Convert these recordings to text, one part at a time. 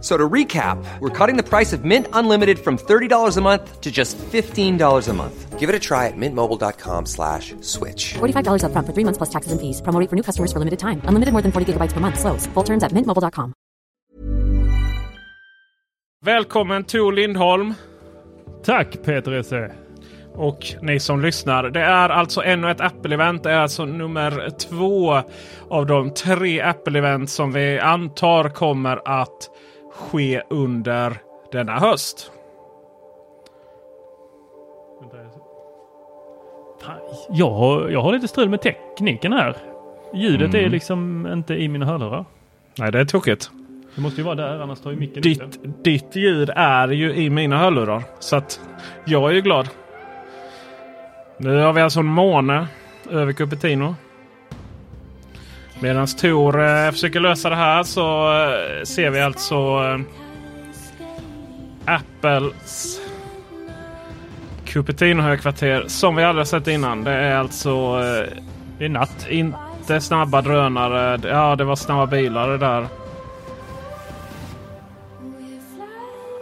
So to recap, we're cutting the price of Mint Unlimited from $30 a month to just $15 a month. Give it a try at mintmobile.com slash switch. $45 upfront for three months plus taxes and fees. Promo rate for new customers for limited time. Unlimited more than 40 gigabytes per month. Slows. Full terms at mintmobile.com. Välkommen Tor Lindholm. Tack Peter Esse. Och ni som lyssnar. Det är alltså ännu ett Apple-event. Det är alltså nummer två av de tre Apple-event som vi antar kommer att ske under denna höst. Jag har, jag har lite strul med tekniken här. Ljudet Mm. är liksom inte i mina hörlurar. Nej, det är tokigt. Det måste ju vara där, annars tar ju micken ut. Ditt, ditt ljud är ju i mina hörlurar. Så att jag är ju glad. Nu har vi alltså en måne över Cupertino. Medan Tor eh, försöker lösa det här så eh, ser vi alltså eh, Apples Cupertino-högkvarter som vi aldrig sett innan. Det är alltså eh, Det är natt. inte snabba drönare. Ja, det var snabba bilar det där.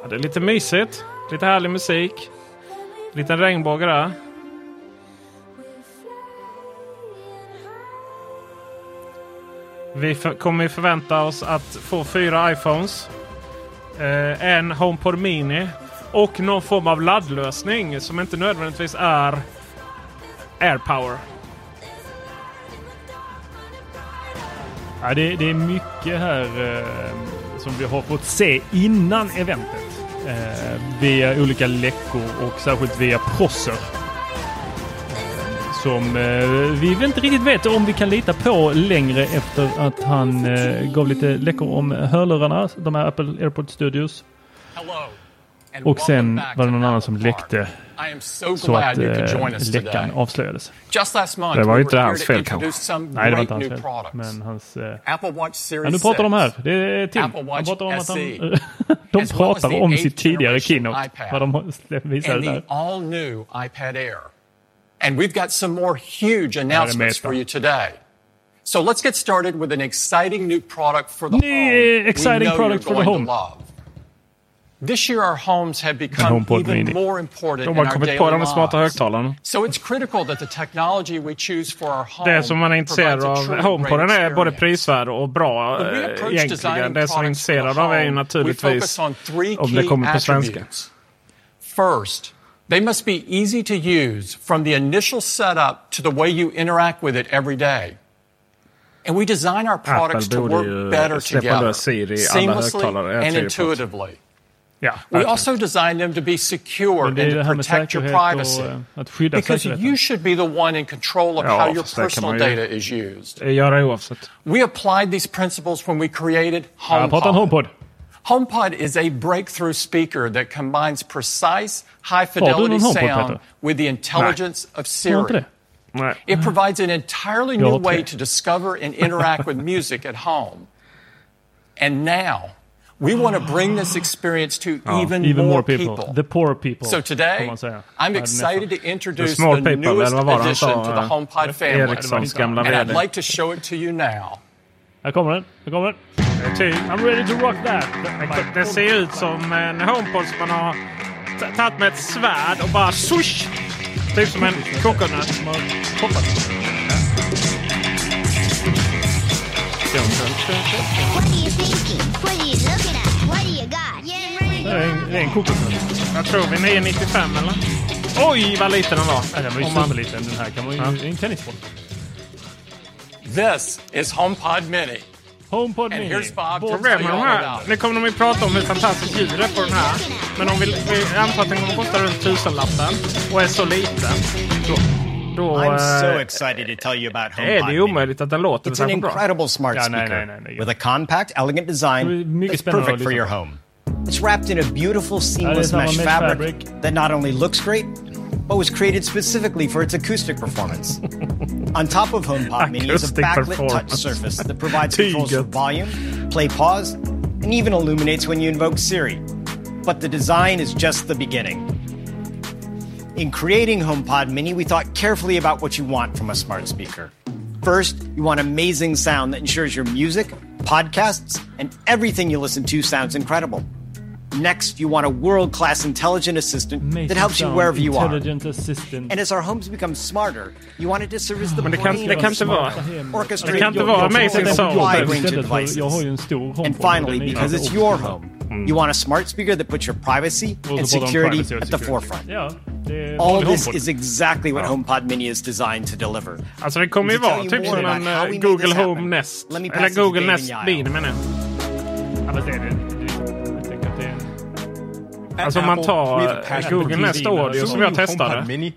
Ja, det är lite mysigt. Lite härlig musik. Liten regnbåge där. Vi för, kommer ju förvänta oss att få fyra iPhones. Eh, en HomePod Mini. Och någon form av laddlösning som inte nödvändigtvis är AirPower. Ja, det, det är mycket här eh, som vi har fått se innan eventet. Eh, via olika läckor och särskilt via Prosser. Som eh, vi inte riktigt vet om vi kan lita på längre efter att han eh, gav lite läckor om hörlurarna, de här Apple AirPod Studios. Och sen var det någon annan som läckte så att eh, läckan avslöjades. Det var ju inte hans fel, kanske. Nej, det var inte hans fel. Men hans... Eh, ja, nu pratar de här. 6, Det är Tim. Han pratar om att han, SE, de pratar om sitt tidigare keynote. Vad de visade där. And we've got some more huge announcements for you today. So let's get started with an exciting new product for the Ny, home. exciting product for the home. This year our homes have become even more important De in har our kommit daily på de smarta högtalarna. So it's critical that the technology we choose for our home Det som man är intresserad av. HomePoden är både prisvärd och bra egentligen. Det som är intresserad av är ju naturligtvis om det kommer på svenska. First, they must be easy to use from the initial setup to the way you interact with it every day. And we design our products to work better together, seamlessly and intuitively. Yeah, We also design them to be secure Men det är and to protect your privacy. och eh, Because you should be the one in control of Ja, how your fast det kan personal ju- data is used. Oavsett. We applied these principles when we created Jag pratar om HomePod. HomePod. Is a breakthrough speaker that combines precise, high fidelity någon sound with the intelligence of Siri. It provides an entirely new way to discover and interact with music at home. And now, we want to bring this experience to even, Even more more people. The poor people. So today, får man säga. I'm excited to introduce The the newest eller vad var det han addition to the HomePod family. And I'd like to show it to you now. Här kommer den. Här kommer den. Eh, typ. I'm ready to rock that. Det ser ut som en HomePod som man har tagit med ett svärd och bara swoosh! Typ som en coconut som har hoppat. Det är en, kokosnöt. Jag tror vi 995 eller? Oj vad liten den var! Nej, den var ju man... liten. Den här kan man ju... Ja. en tennisboll. This is HomePod Mini. HomePod And Mini. here's Bob to Bob- tell you all här, about nu kommer de ju prata om hur fantastiskt ljud det är på den här. Men om vi, vi antar att den kommer kosta runt tusenlappen och är så liten. Då, då I'm so eh, excited to tell you about är det HomePod ju Mini. omöjligt att den låter It's an särskilt bra. incredible smart Ja, nej, speaker nej, nej, nej. with a compact, elegant Det design mycket that's spännande perfect att for lyssna your på. home. It's wrapped in a beautiful seamless samma mesh mesh fabric, fabric. that not only looks great, but was created specifically for its acoustic performance. On top of HomePod Mini is a backlit touch surface that provides controls for volume, play pause, and even illuminates when you invoke Siri. But the design is just the beginning. In creating HomePod Mini, we thought carefully about what you want from a smart speaker. First, you want amazing sound that ensures your music, podcasts, and everything you listen to sounds incredible. Next, you want a world class intelligent assistant Make that helps you wherever you are. Intelligent assistant. And as our homes become smarter, you want it to service the Men det kan- det kan the inte vara- orchestrate det kan inte vara amazing sound. wide range of devices. Jag har ju en stor HomePod. And finally, because it's your home, you want a smart speaker that puts your privacy and så pratar de security at the forefront. Ja, det är All this is exactly what HomePod Mini is designed to deliver. Alltså det kommer ju To tell vara you typ som en how eh, we made Google Home Nest. let me pass Eller Google Nest Yao. Mini menar jag. Ja, fast det är det. Alltså om man tar Google Nest. Audio som jag testade.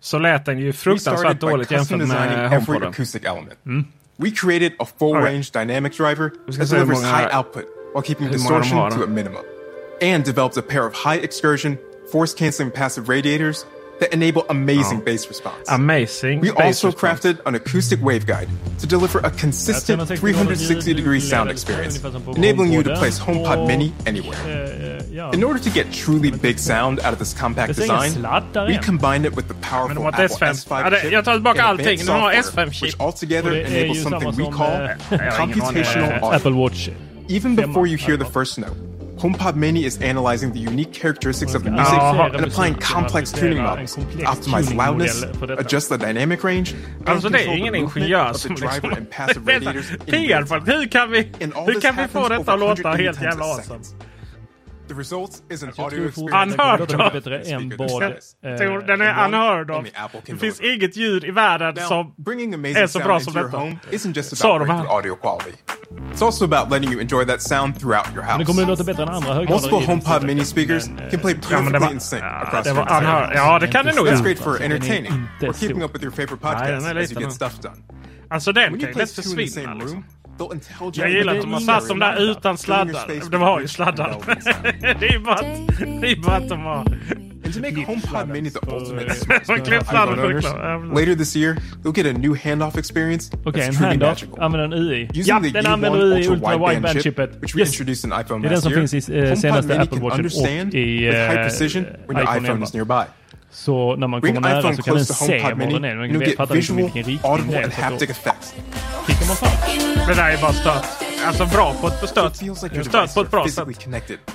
Så lät den ju fruktansvärt dåligt jämfört med HomePoden. element. We created a full range dynamic driver that delivers high output while keeping distortion to a minimum. And developed a pair of high excursion, force canceling passive radiators that enable amazing bass response. Amazing. We also response. crafted an acoustic waveguide to deliver a consistent 360 360 degree sound experience, ungefär som på enabling you to place HomePod Mini anywhere. In order to get truly big sound out of this compact Det ser ingen design, we combined it with the powerful Apple S5. S5 Ja, det- chip jag tar tillbaka and allting. De har software, S5-chip. which altogether Och det är enables something we call jag har ingen aning. computational audio. Apple Watch. Even before you hear the first note, HomePod Mini is analyzing the unique characteristics of the music Jaha. and applying complex tuning En models. to optimize loudness, adjust the dynamic range, and det är control ingen the movement ingenjör of the som driver and passive radiators in real PR för time. hur kan vi, And all hur this kan vi happens få detta over att låta? 180 helt times jävla a awesome? The result is an audio experience Unheard bättre än device. eh, Den är unheard of. Det finns inget ljud i världen som bringing är amazing så bra som detta. home isn't just Sa about de här. audio quality. It's also about letting you enjoy that sound throughout your Men det kommer house. låta bättre än andra högtalare. Multiple HomePod mini speakers eh, can play perfectly in sync across your house. Ja, det kan det nog That's göra. great for Alltså, entertaining or keeping up with your favorite podcasts as you get stuff done. Alltså den kan ju lätt försvinna same liksom. They'll Jag gillar att de har satt dem där utan sladdar. Det var ju sladdar. Det är ju bara att, det är bara att de har... And to make HomePod Mini the ultimate Man smart speaker klippt for sladdar iPhone owners, självklart. later this year, you'll get a new handoff experience Okej, that's truly handoff. magical. Använder en UI. Using Ja, the den U1 använder UI ultra wideband chip, Wideband-chippet. which we introduced in iPhone last year. eh, HomePod Mini can understand i with high eh, precision when your iPhone iPhone 11. is nearby. Så när man Bring kommer nära så kan den se var den är. den fattar inte visual, vilken riktning det är. klickar man fram. Det där är bara stört. Alltså bra på ett feels like devices på ett bra sätt.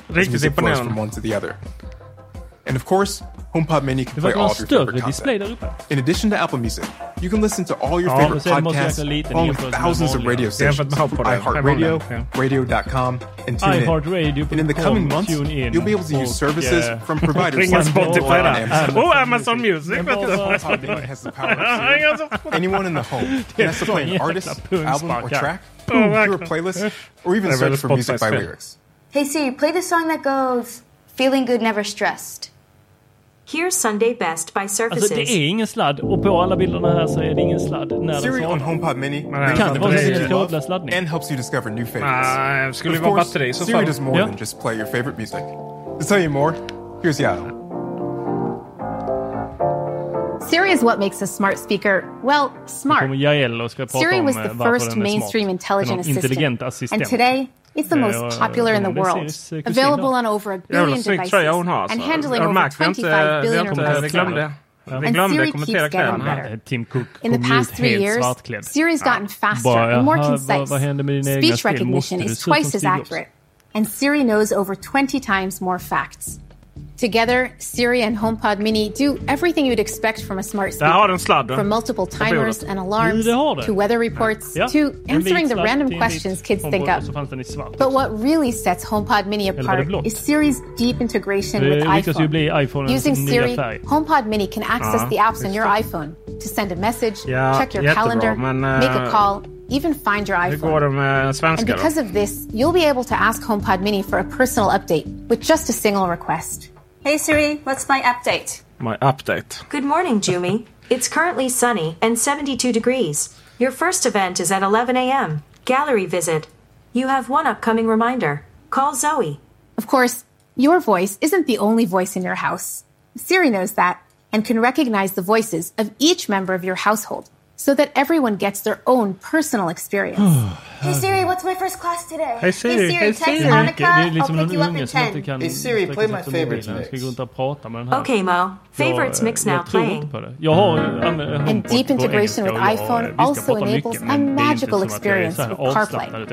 Riktigt imponerande. And of course, HomePod Mini can play all of your favorite content. In addition to Apple Music, you can listen to all your favorite men sen måste jag podcasts räkna along with thousands of radio stations med through HomePod, iHeartRadio, ja. Radio.com, and TuneIn. And in the coming months, you'll be able to use services eh, from providers like Spotify Google där. and Amazon. Och Amazon Music. HomePod Mini has the power to anyone in the home can has to play an artist, album, or track, Oh, through a playlist, or even Det är väl search for music by lyrics. Hey Siri, play the song that goes, Feeling Good Never Stressed. Here's Sunday Best by Surfaces. Alltså det är ingen sladd och på alla bilderna här så är det ingen sladd när Siri on. HomePod Mini det brings kan the vara en trådlös laddning. and helps you discover new favorites. Nej, det skulle ju vara batteri i så Siri fall. does more Ja. than just play your favorite music. To tell you more, here's Yael. Siri is what makes a smart speaker, well, smart. Siri was the first mainstream intelligent assistant. And today, it's the most popular in the world, available on over a billion devices and handling over 25 billion requests. And, and Siri keeps getting better. Tim Cook in the past three years, Siri's gotten faster and more concise. Speech recognition is twice as accurate, and Siri knows over 20 times more facts. Together, Siri and HomePod Mini do everything you'd expect from a smart Där har speaker. den sladden. From multiple timers and alarms Det har to weather reports Ja. to answering the random till en vit questions kids think Och up. så fanns den i svart. But what really sets HomePod Mini Eller var det apart is Siri's deep integration Det with iPhone. Using Siri, färg. HomePod Mini can access Ja, the apps on your iPhone to send a message, Ja, check your jättebra, calendar, men, make a eh, call, even find your Hur iPhone. går det med And svenska då? because of this, you'll be able to ask HomePod Mini for a personal update with just a single request. Hey Siri, what's my update? My update. Good morning, Jumi. It's currently sunny and 72 degrees. Your first event is at 11 a.m. Gallery visit. You have one upcoming reminder. Call Zoe. Of course, your voice isn't the only voice in your house. Siri knows that and can recognize the voices of each member of your household so that everyone gets their own personal experience. hey Siri, what's my first class today? Hey Siri, hey Siri. Annika, I'll pick you up in 10. Hey Siri, play my favorite mix. Okay Mo, favorites mix now playing. And deep integration with iPhone also enables a magical experience with CarPlay.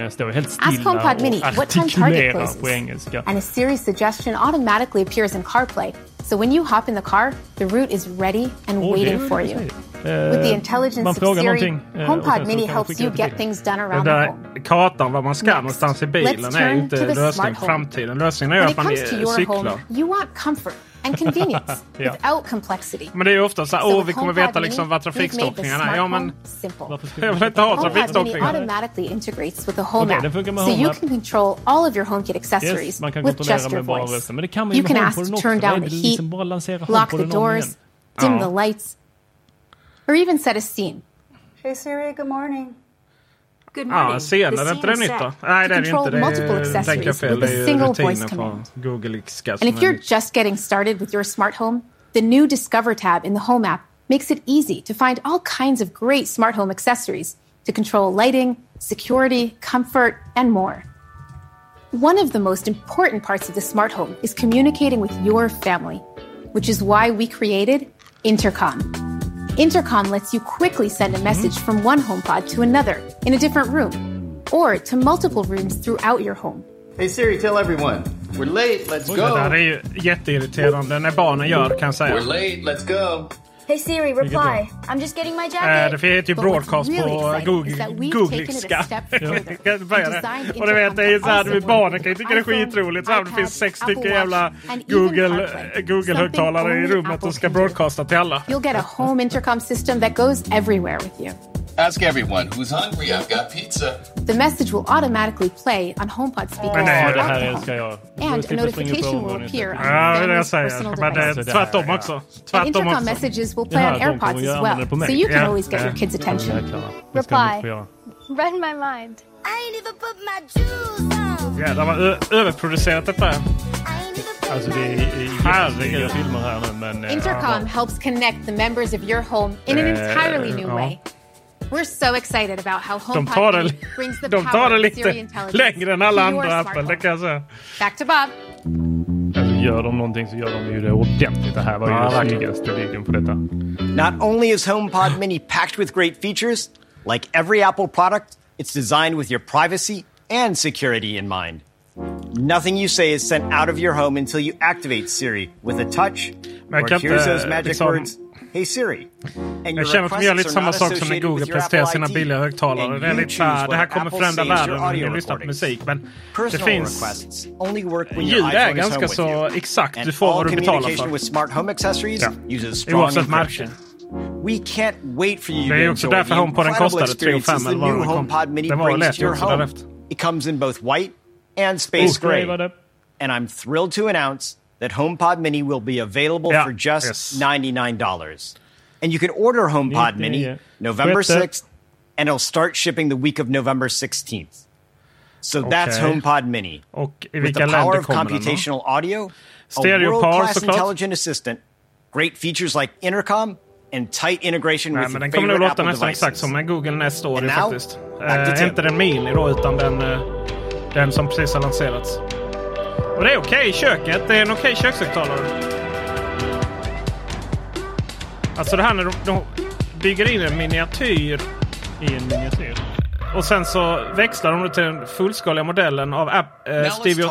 Ask HomePod Mini what time Target closes. And a Siri suggestion automatically appears in CarPlay So when you hop in the car, the route is ready and det waiting for you. With the Eh, intelligence man frågar Siri, eh, HomePod så Mini helps you get things done around the home. kartan var man ska Next, någonstans i bilen är ju inte lösningen framtiden. Lösningen är att man cyklar. home, you want comfort and convenience Ja. without complexity. Men det är ju ofta så här, So åh vi kommer veta liksom vad trafikstockningarna är. Ja men jag vill inte ha trafikstockningar. automatically integrates with the Home Okej, app, den funkar med so Home you app. can control all of your HomeKit accessories Yes, man kan with just your voice. rösten. Men det kan man ju You med can ask HomePoden to också. turn down the liksom bara lansera lock the HomePoden om igen. doors, dim Ja. the lights, or even set a scene. Hey Siri, good morning. Good morning. Ja, är inte scene det is nytt då? set. Nej det är det inte. Det tänker jag fel. Det är ju rutiner på. Google-iska. And if you're just getting started with your smart home, the new Discover tab in the Home app makes it easy to find all kinds of great smart home accessories to control lighting, security, comfort, and more. One of the most important parts of the smart home is communicating with your family, which is why we created Intercom. Intercom lets you quickly send a message from one HomePod to another in a different room or to multiple rooms throughout your home. Hey Siri, tell everyone. We're late, let's Det där är go. ju jätteirriterande när barnen gör kan jag säga. We're late, let's go. Hey Siri, reply. I'm just getting my jacket. Eh, det heter ju broadcast really på Google, Googliska. Och du vet, det är ju så här, barnen kan ju tycka det är skitroligt. Så det finns sex stycken jävla Google, eh, Google-högtalare i Something rummet och ska broadcasta till alla. You'll get a home intercom system that goes everywhere with you. Ask everyone who's hungry. I've got pizza. The message will automatically play on HomePod speakers Men nej, Ja, det här älskar jag. And a slipper springa upp på notification will appear on Ja, det är det jag säger. personal Men det är tvärtom också. And Tvärtom intercom också. messages will play on de kommer AirPods as well, so you can Ja, always get your kids' attention. jäklar. Det ska Reply. man få my mind. I ain't even put my shoes on. Jävlar vad ö- överproducerat detta. I ain't even put Alltså det är, är Herregud. filmer här nu men... eh, Intercom helps connect the members of your home in an Eh, entirely new ja. way. We're so excited about how De HomePod tar det, Mini brings the de tar power det of Siri lite intelligence längre än alla to your andra smart Apple, det home. kan jag säga. Back to Bob. Alltså gör de någonting så gör de ju det ordentligt. Det här var ju Ja, den snyggaste videon på detta. Not only is HomePod Mini packed with great features, like every Apple product, it's designed with your privacy and security in mind. Nothing you say is sent out of your home until you activate Siri with a touch. Or kan here's inte, those magic liksom- words. Hey Siri. Jag känner att de gör lite samma sak som när Google presenterar sina billiga högtalare. Det är lite så här, choose det här kommer förändra världen när audio du lyssnar på musik. Men det finns... Ljud är ganska så exakt. Du får vad du betalar för. Ja. Oavsett märke. We can't wait for you Det är också därför HomePoden kostade 3 experiences 5 the eller vad new den kom. Det var brings lät to ju your också därefter. It comes in both white and space Oh, gray. det. And I'm thrilled to announce that HomePod Mini will be available Ja, for just yes. $99. And you can order HomePod Mini 99. November Sjätte. 6th, and it'll start shipping the week of November 16th. So that's Okej. HomePod Mini. Och With the power of computational audio, a Stereo par world-class intelligent assistant, great features like intercom, and tight integration Nej, with men den kommer nog låta nästan exakt som en Google Nest And now, faktiskt. Tim. inte den Mini då, utan den, eh, den som precis har lanserats. Och det är okej i köket. Det är en okej kökshögtalare. Alltså det här när de, de bygger in en miniatyr I en miniatyr. och sen så växlar de till den fullskaliga modellen av app, eh,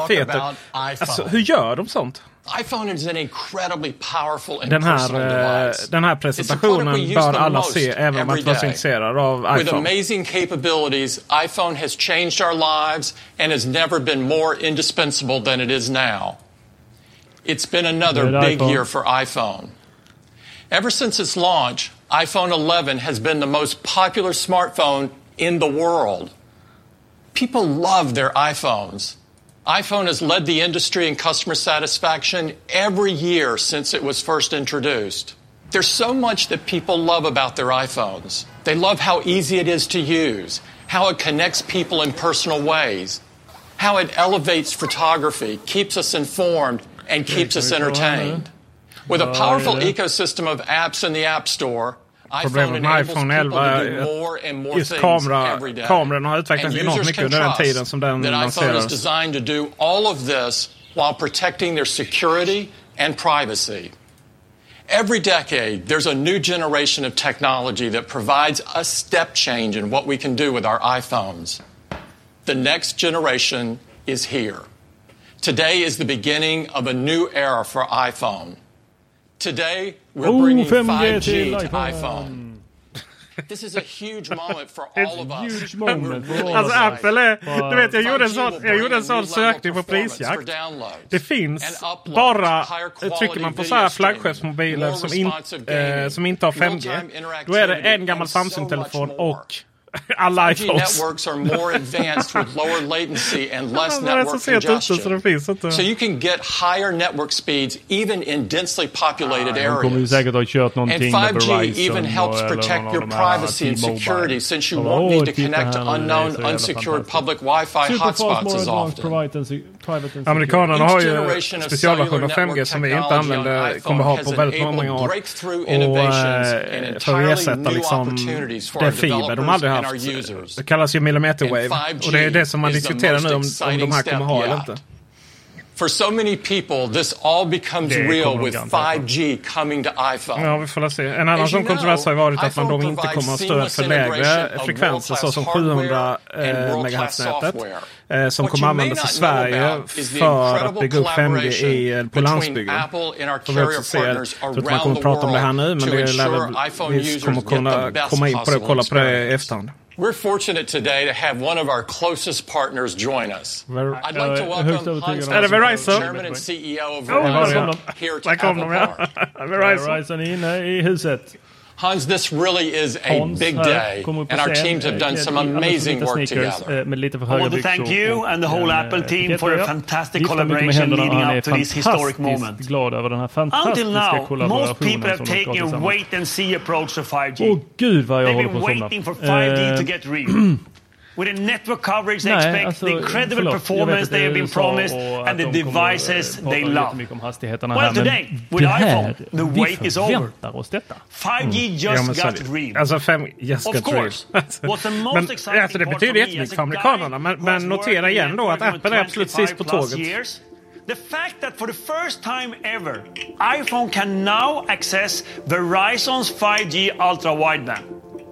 Theater. iPhone. Alltså hur gör de sånt? iPhone is an incredibly powerful and Den här, eh, device. den här presentationen bör alla se, även om man inte var så intresserad av With iPhone. amazing capabilities, iPhone has changed our lives and has never been more indispensable than it is now. It's been another big year for iPhone. Ever since its launch, iPhone 11 has been the most popular smartphone in the world. People love their iPhones. iPhone has led the industry in customer satisfaction every year since it was first introduced. There's so much that people love about their iPhones. They love how easy it is to use, how it connects people in personal ways, how it elevates photography, keeps us informed, and keeps us entertained. With a powerful är det. ecosystem of apps in the App Store, Problemet med iPhone 11 är do more and more just kamera, kameran har utvecklats enormt mycket under den tiden som den is lanserades. designed to do all of this while protecting their security and privacy. Every decade, there's a new generation of technology that provides a step change in what we can do with our iPhones. The next generation is here. Today is the beginning of a new era for iPhone. Today, we're Oh, bringing 5G 5G till to iPhone. iPhone. This is a huge moment for all of us. huge moment. Alltså Apple är, du vet jag gjorde en 5G sån, jag gjorde en a sån sökning på prisjakt. Det finns bara, trycker man på så här flaggskeppsmobiler som, in, eh, som inte har 5G. real-time Då är det en gammal Samsung-telefon och I like networks are more advanced with lower latency and less network congestion. So you can get higher network speeds even in densely populated areas. And 5G even helps protect your privacy and security since you won't need to connect to unknown, unsecured public Wi-Fi hotspots as often. Amerikanerna har ju generation of specialversion av cellular 5G som vi inte använder, kommer ha på väldigt många år. Och eh, för att ersätta liksom det fiber de aldrig haft. Det kallas ju millimeter And wave. 5G Och det är det som man diskuterar nu om, om de här kommer ha eller inte. For so many people, this all becomes Det real with garanterat 5G coming to iPhone. Ja, vi får se. En annan sån kontrovers har varit att man då inte kommer att ha stöd för lägre frekvenser såsom world-class 700 hardware and eh, MHz-nätet. Eh, som kommer användas i Sverige för att bygga upp 5G collaboration i, eh, på landsbygden. Också carrier se. Jag tror inte man kommer att prata om det här nu, men det lär väl, vi kommer kunna komma in på det och kolla på det i efterhand. We're fortunate today to have one of our closest partners join us. Ver- I'd like to jag högst welcome Hans Är det Verizon? Chairman and CEO of Verizon, here to Apple. Verizon. Verizon är inne i huset. Hans, this really is a Hans big day, and our teams have eh, done some amazing work together. eh, I want to thank you and the whole Apple eh, team for a fantastic collaboration leading up to this historic moment. glad över den här Until now, most people have taken a wait and see approach to 5G. Åh gud vad jag They've been waiting for 5G Eh, to get real. With the network coverage they Nej, expect, alltså, the incredible förlåt. Performance they have been promised, and the de devices eh, they love. Well, today, with iPhone, the wait is over. oss detta. 5G Ja, just är got det. real. Alltså fem, just Of got real. course. Men, exciting alltså, det betyder jättemycket för a amerikanerna. Men, men notera igen då att Apple är absolut sist på 25 plus tåget. years, The fact that for the first time ever, iPhone can now access Verizon's 5G ultra wideband.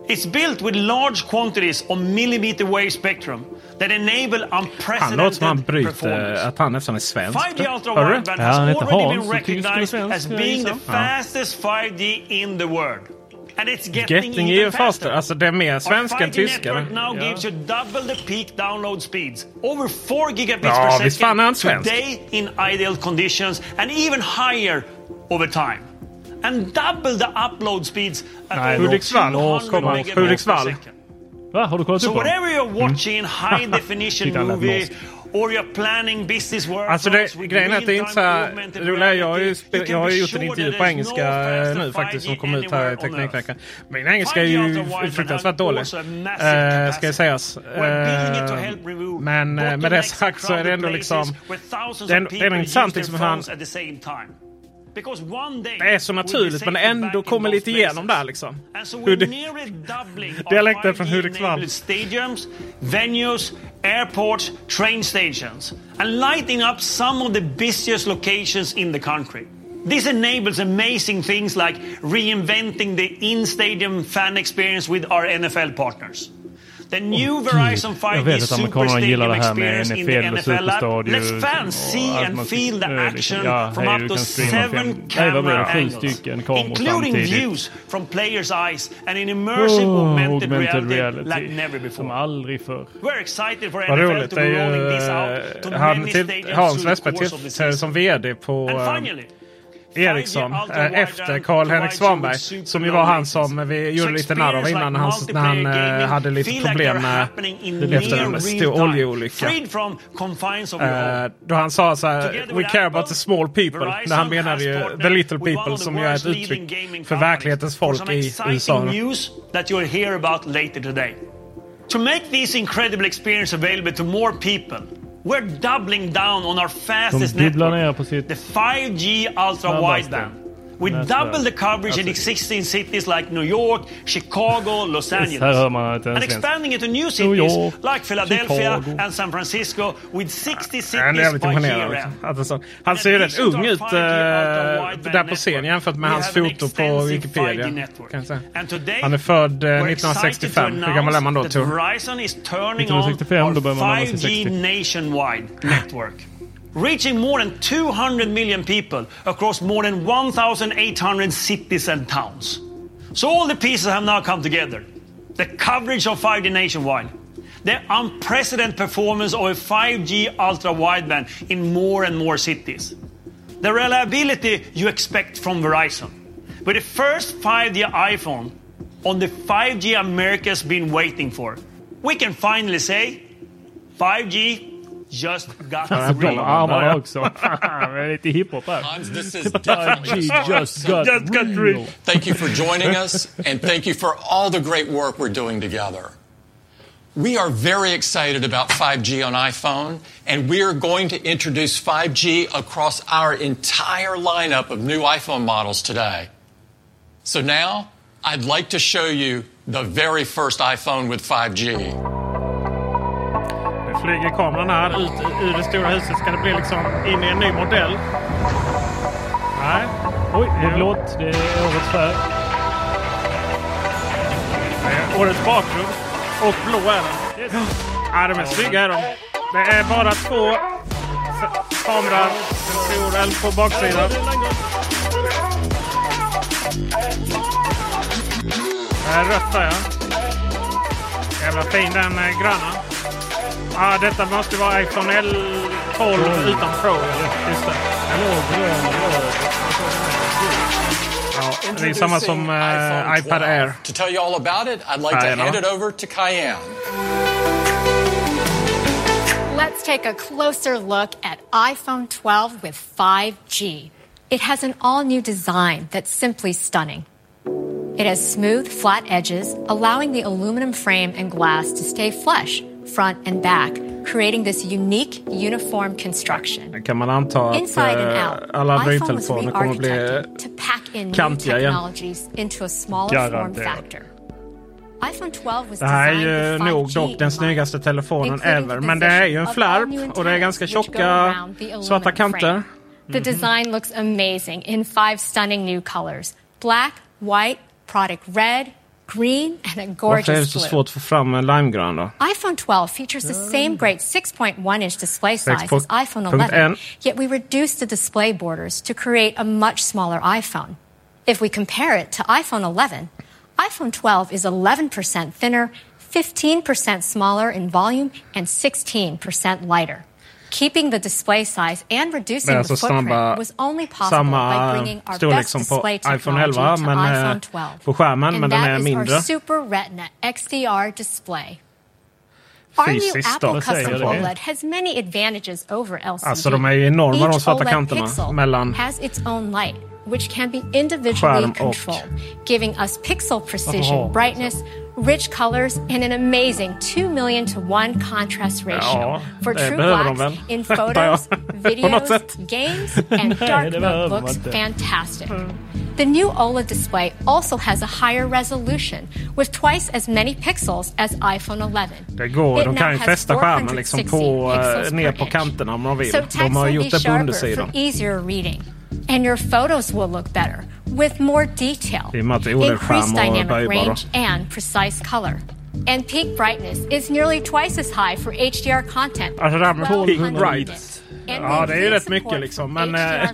It's built with large quantities of millimeter wave spectrum that enable Han låter som han unprecedented bryter performance. att han nästan är svensk. 5G ultra wideband Ja, has already Hans, been recognized svensk, as being the fastest 5G in the world. And it's getting, Getting even even faster. Alltså det är mer Our svenska än 5G tyska. network now Ja. gives you double the peak download speeds. Over 4 gigabits Ja, per second svensk. today in ideal conditions and even higher over time. And double the upload speeds at Hudiksvall. 200 Kom on. megabits per Hudiksvall. Va, har du kollat So upp honom? whatever you're watching in high definition movie or you're planning business work Alltså det, grejen är att det är inte så här roliga. Jag har ju, spel, jag har ju gjort en intervju på engelska nu faktiskt som kom ut här i Teknikveckan. Min engelska är ju fruktansvärt dålig. Eh, ska jag sägas. Eh, men eh, med det sagt så är det ändå liksom... Det är, det är intressant liksom hur han... Det är så naturligt men ändå kommer lite igenom där liksom. Dialekten från Hudiksvall. Stadiums, venues, airports, train stations, and lighting up some of the busiest locations in the country. This enables amazing things like reinventing the in-stadium fan experience with our NFL partners. The new Verizon 5G jag vet att Super amerikanerna gillar det Stadium här med experience in the NFL app lets fans see and feel the liksom, action ja, from up to seven camera angles, including views from players' eyes and an immersive Oh, augmented, augmented reality, like never before. Som aldrig förr. We're excited for Vad NFL roligt. to be rolling this out to eh, many stadiums through the course of the tillträdde som VD på And eh, finally, Ericsson 5G eh, efter Karl-Henrik Svanberg. Som ju var han som vi gjorde lite narr av innan. Han, när han eh, hade lite problem med in efter en stor oljeolycka. Eh, då han sa så här, We care about the small people. När han menade ju the little people som ju är ett uttryck för verklighetens folk i USA. To make this incredible experience available to more people, we're doubling down on our De fastest dubblar network, ner på sitt the 5G ultra wideband. We double the coverage in Alltså- existing cities like New York, Chicago, Los Angeles. And expanding into new cities like Philadelphia Chicago. and San Francisco with 60 Han är cities by year end. En sån- Han ser ju rätt ung ut eh, där på scen jämfört med hans foto på Wikipedia. Han är född eh, 1965. Hur gammal är man då Tor? Verizon is turning 1965, on då börjar man närma sig 5G 60. Reaching more than 200 million people across more than 1,800 cities and towns. So all the pieces have now come together. The coverage of 5G nationwide, the unprecedented performance of a 5G ultra wideband in more and more cities, the reliability you expect from Verizon. With the first 5G iPhone on the 5G America's been waiting for, we can finally say 5G just got Han är bra med real. armarna också. Det är lite hiphop här. Hans, this is oh, definitely He just got real. Thank you for joining us, and thank you for all the great work we're doing together. We are very excited about 5G on iPhone, and we are going to introduce 5G across our entire lineup of new iPhone models today. So now, I'd like to show you the very first iPhone with 5G. Flyger kameran här ut ur det stora huset. Ska det bli liksom in i en ny modell? Nej. Oj, det är blått. Det är årets färg. Det är årets bakgrund. Och blå är den. Ja, de är snygga är de. Det är bara två kameror. Eld på baksidan. Det är rött där ja. Jävla fin den eh, gröna. Ja, detta måste vara iPhone L12 utan Pro. eller? Just det. Ja, det är samma som eh, iPad Air. To tell you all about it, I'd like to hand it over to Cayenne. Let's take a closer look at iPhone 12 with 5G. It has an all new design that's simply stunning. It has smooth, flat edges, allowing the aluminum frame and glass to stay flush, front and back, creating this unique, uniform construction. Kan man anta att Inside and eh, out, alla Android-telefoner kommer att bli kantiga igen. Garanterat. factor. iPhone 12 was Det här är ju nog 5G dock den snyggaste telefonen ever. Men det är ju en flärp och det är ganska tjocka svarta kanter. The design looks amazing in five stunning new colors black, white, product red, green, and a Varför är det gorgeous så blue. svårt att få fram en limegrön då? iPhone 12 features the same great 6.1 inch display size as iPhone 11, yet we reduced the display borders to create a much smaller iPhone. If we compare it to iPhone 11, iPhone 12 is 11% thinner, 15% smaller in volume, and 16% lighter. Keeping the display size and reducing the footprint was only possible by bringing our best som på display iPhone technology 11 to men eh, iPhone 12. på skärmen. Men and den that är is mindre. our Super Retina XDR display. Our new Fysiskt Apple då. custom Säger. OLED has many advantages over LCD. Alltså, de är ju enorma, de Each svarta OLED kanterna pixel mellan has its own light, which can be individually controlled, giving us pixel precision, Jaha. brightness, rich colors, and an amazing 2 million to 1 contrast ratio Ja, for true blacks in photos, jag. På något videos, games, and dark mode looks fantastic. The new OLED display also has a higher resolution with twice as many pixels as iPhone 11. Det går. It De kan ju fästa skärmen liksom 460 på, eh, ner på kanterna om de vill. So De har gjort det på undersidan. easier reading. And your photos will look better with more detail, increased dynamic range and precise color. And peak brightness is nearly twice as high for HDR content. Alltså det här med peak brightness. Ja, det är ju rätt mycket liksom. Men eh,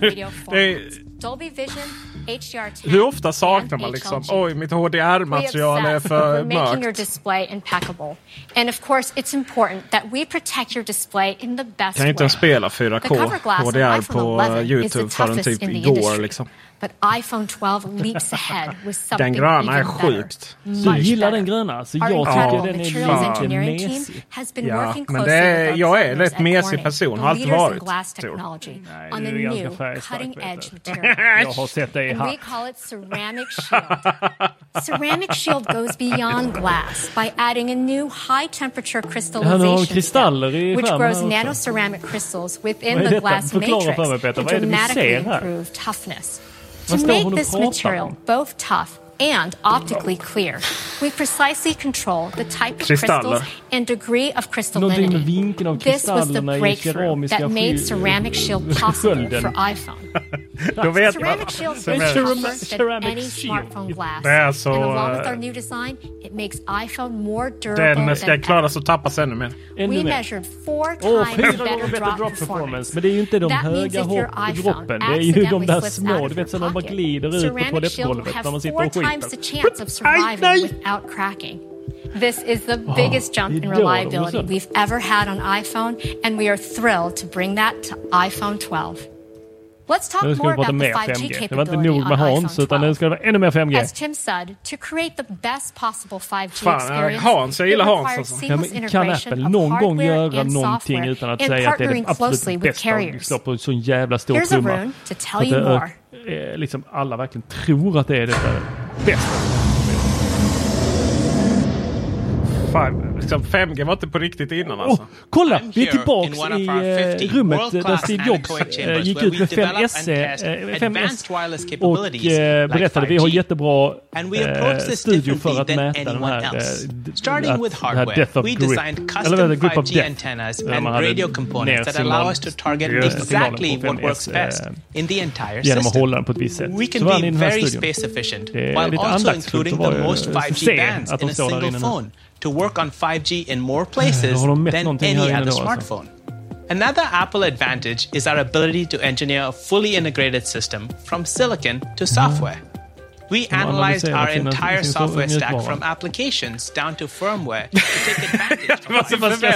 det är, Dolby Vision, HDR10, Hur ofta saknar man liksom, oj mitt HDR-material är för mörkt. Your display impeccable. And of course it's important that we protect your display in the best kan inte ens spela 4K HDR på uh, Youtube förrän typ igår liksom. den gröna är sjukt. Du gillar den gröna, alltså så jag tycker den är lite mesig. Ja, men det är, jag är en rätt mesig person, har alltid varit. Nej, du är ganska färgstark Jag har sett dig i hatt. Ceramic shield goes beyond glass by adding a new high temperature crystallization step, which grows nanoceramic crystals within the glass matrix to dramatically improve toughness. to make this material both tough and optically clear. We precisely control the type of crystals and degree of crystallinity. This was the breakthrough that made Ceramic Shield possible for iPhone. ceramic Shield is first than any smartphone glass. So, and along with our new design, it makes iPhone more durable den ska than klara tappas ännu mer. We measured four times better drop, drop performance. Men det är ju inte de that höga droppen, det är ju de där små, du vet som man bara glider ut på toalettgolvet när man sitter och skiter. times the chance of surviving without cracking. This is the oh, biggest jump in reliability we've ever had on iPhone, and we are thrilled to bring that to iPhone 12. Let's talk ska more vi prata mer 5G. Det var inte nog med Hans, utan nu ska det vara ännu mer 5G. As Tim said, to create the best possible 5G Fan, äh, Hans, jag gillar Hans alltså. Ja, men kan Apple någon gång göra någonting utan att säga att det är det absolut bästa? Vi slår på en sån jävla stor trumma. Att eh, liksom alla verkligen tror att det är det. Där. 别 5G liksom var inte på riktigt innan alltså. Oh, kolla, vi är tillbaks i uh, rummet där Steve Jobs uh, gick ut med 5S, eh, och uh, berättade vi har jättebra studio för att mäta den här, Det här Death of Grip. Eller Grip of Death. Där man hade ner signalen på 5S genom att hålla den på ett visst sätt. Så var han i den här studion. Det är lite andaktsfullt att vara se att de står där inne nu. to work on 5G in more places than any other smartphone. Another Apple advantage is our ability to engineer a fully integrated system from silicon to software. We analyzed our entire software stack from applications down to firmware to take advantage of Alltså vad ska.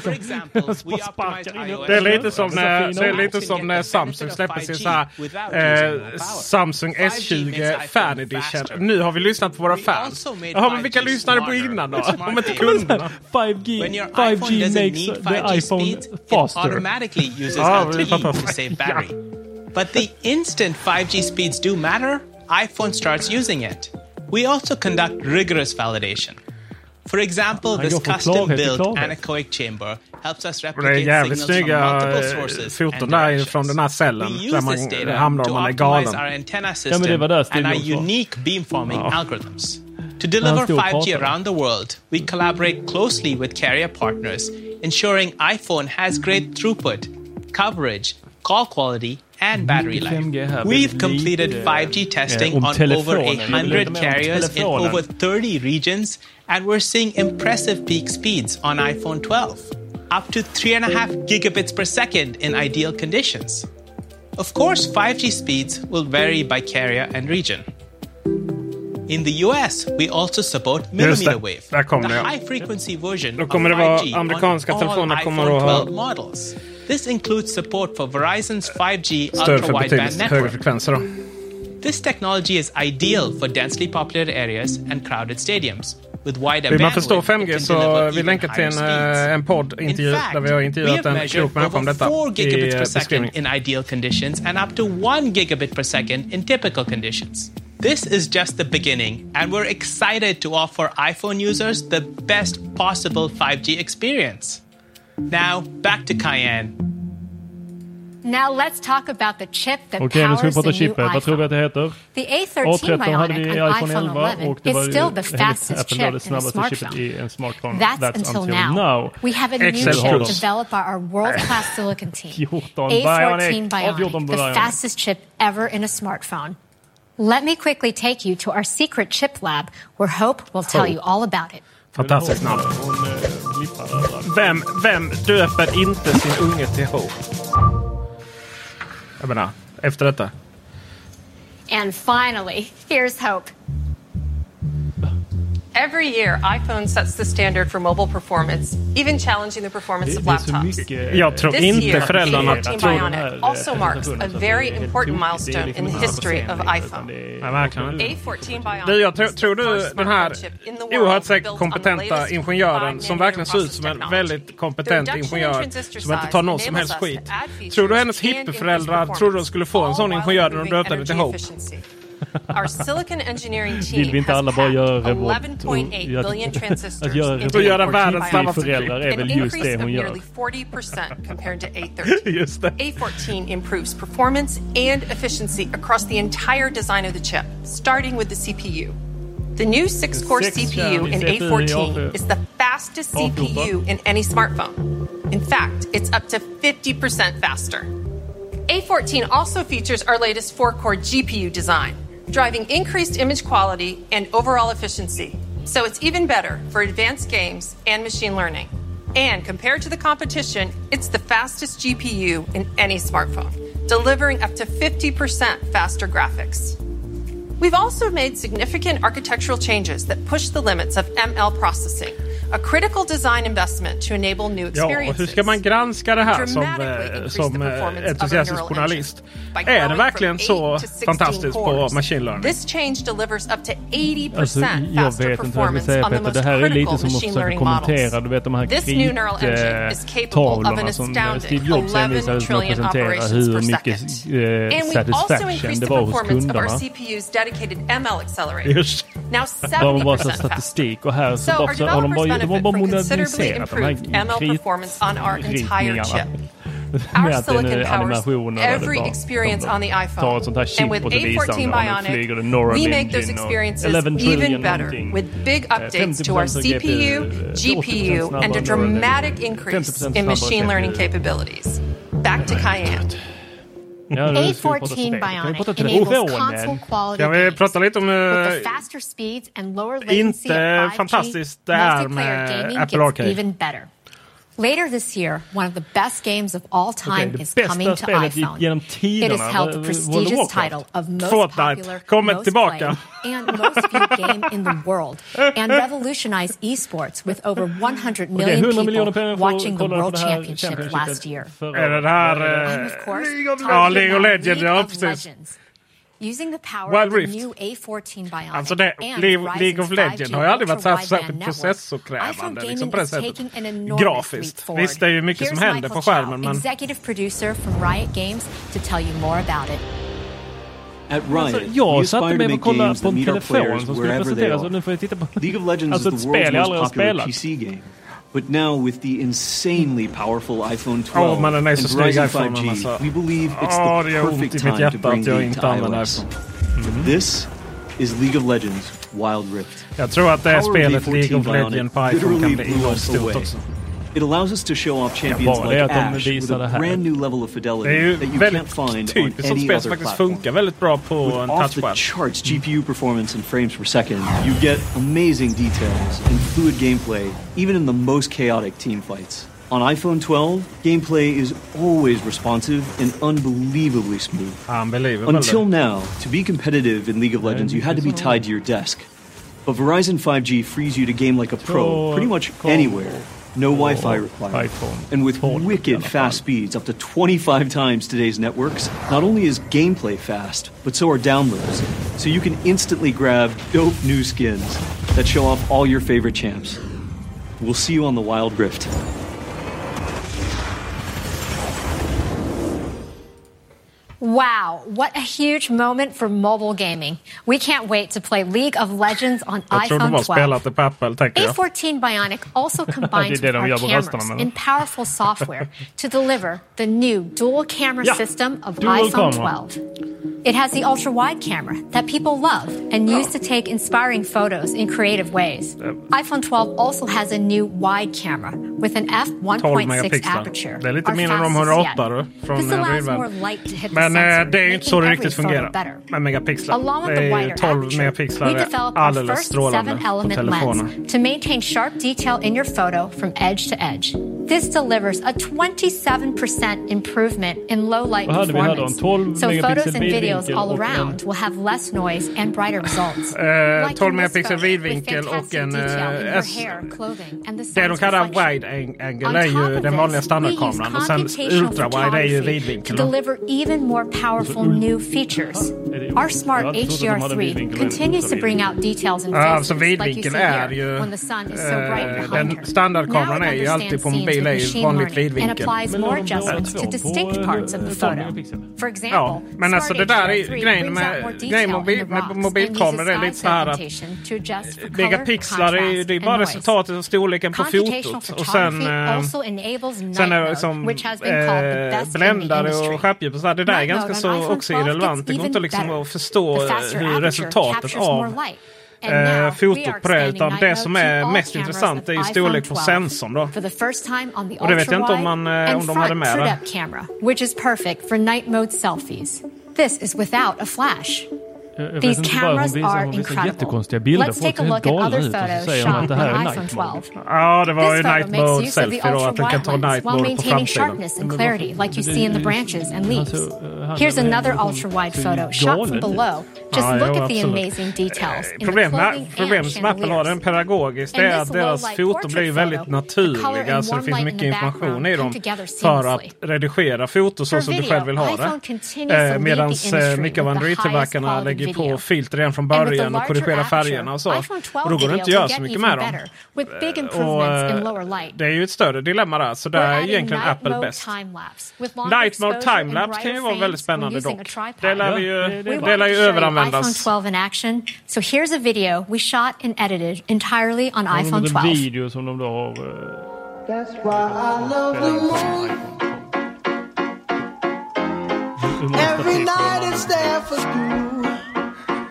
For example, we optimized iOS. Det är lite som när, det är lite som när Samsung släppte sin så här, eh, Samsung S20 Fan Edition. Nu har vi lyssnat på våra fans. Jaha, men vilka lyssnade på innan då? Om inte kunderna? 5G, 5G makes the iPhone faster. automatically uses ah, LTE to save battery. But the instant 5G speeds do matter, iPhone starts using it. We also conduct rigorous validation. For example, this custom-built anechoic chamber helps us replicate det from jävligt sources and där från den här cellen. Där man hamnar om man är galen. Our antenna system and our unique beamforming algorithms. To deliver 5G around the world, we collaborate closely with carrier partners, ensuring iPhone has great throughput, coverage, call quality and battery life. We've completed 5G testing on over 100 carriers in over 30 regions, and we're seeing impressive peak speeds on iPhone 12, up to 3.5 gigabits per second in ideal conditions. Of course, 5G speeds will vary by carrier and region. In the US, we also support millimeter wave, the high frequency version of 5G on all iPhone 12 models. This includes support for Verizon's 5G ultra-wideband network. This technology is ideal for densely populated areas and crowded stadiums. With wider Vill man förstå 5G så vi länkar till en, eh, en poddintervju där vi har intervjuat en klok människa om detta i beskrivningen. in ideal conditions and up to 1 gigabit per second in typical conditions. This is just the beginning and we're excited to offer iPhone users the best possible 5G experience. Now, back to Cayenne. Now let's talk about the chip that okay, powers nu ska The A13 Bionic hade iPhone, 11 och still the fastest chip in a smartphone. That's, That's until, until now. now. We have a Excel new chip developed by our world-class silicon team. A14 Bionic, Bionic the fastest chip ever in a smartphone. Let me quickly take you to our secret chip lab where Hope will tell you all about it. Fantastic. Vem, vem döper inte sin unge till Hope? Jag menar, efter detta. And finally, here's hope. Every year, iPhone sets the standard for mobile performance, even challenging the performance Det, of det laptops. mycket... Jag tror This inte year, föräldrarna A14 tror... Bionic also marks a very important milestone in the history of iPhone. Nej, verkligen inte. A14 Bionic Du, jag tror, tror du den här oerhört säkert kompetenta ingenjören 5 som verkligen ser ut som en väldigt kompetent ingenjör som inte tar någon som helst skit. Tror du hennes hippieföräldrar trodde de skulle få en sån ingenjör när de döpte henne till Hope? Our silicon engineering team has alla bara göra packed robot 11.8 och- billion transistors göra into A14 världens snabbaste föräldrar är An väl just increase det of hon gör. nearly 40% compared to A13. Just. A14 improves performance and efficiency across the entire design of the chip, starting with the CPU. The new 6-core Sex CPU in kärn i CPU A14 is the fastest CPU in any smartphone. In fact, it's up to 50% faster. A14 also features our latest 4-core GPU design, driving increased image quality and overall efficiency. So it's even better for advanced games and machine learning. And compared to the competition, it's the fastest GPU in any smartphone, delivering up to 50% faster graphics. We've also made significant architectural changes that push the limits of ML processing, a critical design investment to enable new Ja, och experiences. hur ska man granska det här som, eh, som eh, entusiastisk journalist? Är det verkligen så 8 to 16 fantastiskt på machine learning? This change delivers up to 80% Alltså, jag faster vet inte vad jag vill performance säga most Det här är critical lite som att machine försöka learning kommentera, models. du vet de här This new neural engine is capable of an krittavlorna som astounding Steve Jobs 11 envisades med att trillion presentera operations hur per mycket second. eh, And we've also satisfaction increased det the var hos performance of our kunderna. CPU's dedicated ML accelerator. Just. Now Det var bara så 70% faster. statistik och här så, bara, så har de bara, benefit from considerably improved ML performance on our entire chip. Our silicon powers every experience on the iPhone. And with A14 Bionic, we make those experiences even better with big updates to our CPU, GPU, and a dramatic increase in machine learning capabilities. Back to Cayenne. Ja, nu ska vi prata A14 spel. Kan vi Bionic enables console quality Kan vi prata lite om with eh, the faster speeds and lower latency inte of 5G, fantastiskt det här multiplayer med gaming Apple Arcade? Even better. Later this year, one of the best games of all time Okej, det is coming to spelet iPhone. genom It has held the of prestigious title of most Fortnite. popular, Kommer most tillbaka. played, and most viewed game in the world, and revolutionized esports with over 100 million 100 miljoner people pengar watching the World det här Championship last year. Är det det här... I'm eh, of course Ja, talking League of Legends. Using the power Wild of the Rift. new A14 Bionic Alltså det, and League, of 5G Legends har ju aldrig varit så här ultra-wideband särskilt network, processorkrävande. Liksom gaming på det sättet. taking an enormous leap Grafiskt. forward. Visst, det är ju mycket Here's som händer Michael på skärmen. Men executive producer from Riot Games to tell you more about it. At Alltså, Riot, we jag satte mig och kollade på en telefon players som skulle presenteras och nu får jag titta på League of Legends alltså ett the spel jag aldrig har spelat. But now, with the insanely powerful iPhone 12 oh, man, and Ryzen 5G, we believe it's oh, the perfect time to bring League to iOS. Mm. This is League of Legends Wild Rift. Jag throw out det spear, spelet League of Legends på iPhone kan bli. It allows us to show off champions like Ash with a brand new level of fidelity that you can't find on any other platform. funkar väldigt bra på With off the charts GPU performance and frames per second, you get amazing details and fluid gameplay, even in the most chaotic team fights. On iPhone 12, gameplay is always responsive and unbelievably smooth. Unbelievable. Until now, to be competitive in League of Legends, you had to be tied to your desk. But Verizon 5G frees you to game like a pro pretty much anywhere. No Wi Fi required. And with wicked fast speeds, up to 25 times today's networks, not only is gameplay fast, but so are downloads. So you can instantly grab dope new skins that show off all your favorite champs. We'll see you on the Wild Rift. Wow, what a huge moment for mobile gaming. We can't wait to play League of Legends on Jag tror de iPhone har 12. spelat det på Apple, tänker jag. A14 Bionic also combines with our cameras and powerful software to deliver the new dual camera Ja, system of dual iPhone camera. 12. It has the ultra wide camera that people love and use to take inspiring photos in creative ways. Ehm. iPhone 12 also has a new wide camera with an 12 f1.6 megapixlar. aperture. Det är lite mindre än de fastest 108 yet. då, från eh, to hit the Men eh, det är ju inte så det riktigt fungerar med megapixlar. Det är wider 12 aperture, megapixlar är our alldeles strålande på telefonen. to maintain sharp detail in your photo from edge to edge. This delivers a 27% improvement in low light performance. 12 So photos and videos all around will have less noise and brighter results. Eh, Like 12 in this megapixel vidvinkel och en eh, your S. Det de kallar wide angle On är top ju of den vanliga standardkameran och sen computational ultra-wide är ju photography vidvinkeln. To deliver even more powerful new features. Our smart Jag trodde de hade HDR3 vidvinkel, men continues to bring out details in Ja, alltså faces like you vidvinkel see är here ju... when the sun is so bright eh, behind den her. standardkameran Now är ju alltid på understands mobil är ju vanligt vidvinkel. And applies more adjustments to distinct parts of the photo. For example, Ja, men alltså det där är grejen brings out more med, grejen in mobil, the med rocks mobilkameror är and lite så här att megapixlar är ju det är contrast, bara and resultatet av storleken på fotot. Och sen, eh, sen är liksom which has been called the eh, the bländare och skärpdjup och så här. Det där är ganska så också 12 irrelevant. Det går inte liksom att förstå faster hur resultatet av eh, fotot på det utan det som är mest intressant är ju storlek på 12. sensorn då. For the first time on the Och det vet jag inte om man, eh, om de hade med det. Camera, which is perfect for night mode selfies. This is without a flash. Jag vet These inte bara, hon cameras visar, are hon visar incredible. jättekonstiga bilder. Let's Folk take ser a helt look at galna other ut och så photos säger hon shot att det här är iPhone night 12. mode. Ja, det var This ju night mode use of the selfie då, att den kan ta night while mode på maintaining framsidan. sharpness and clarity like you see in the branches and leaves. han Here's är- another ultra-wide photo shot from below. Just look jo, at the amazing details in the Problemet clothing som Apple har den pedagogiskt det är this att deras foton blir väldigt naturliga. and Så det warm finns mycket information background i dem together för seamlessly. att redigera foto så For som du själv vill ha iPhone det. continues to Eh, lead Medan the industry mycket av with the Android-tillverkarna highest lägger quality på filter redan från början och aperture, färgerna och så. iPhone 12 Och då går det inte att göra så mycket med dem. Och, eh, light. det är ju ett större dilemma där, så där är egentligen night Apple mode bäst. Night mode timelapse kan ju vara väldigt spännande dock. Det lär vi ju, det lär ju överanvändas. iPhone 12 in action. So here's a video we shot and edited entirely on iPhone en 12. video som de då har... eh, That's why I love the moon. Every night it's there for you.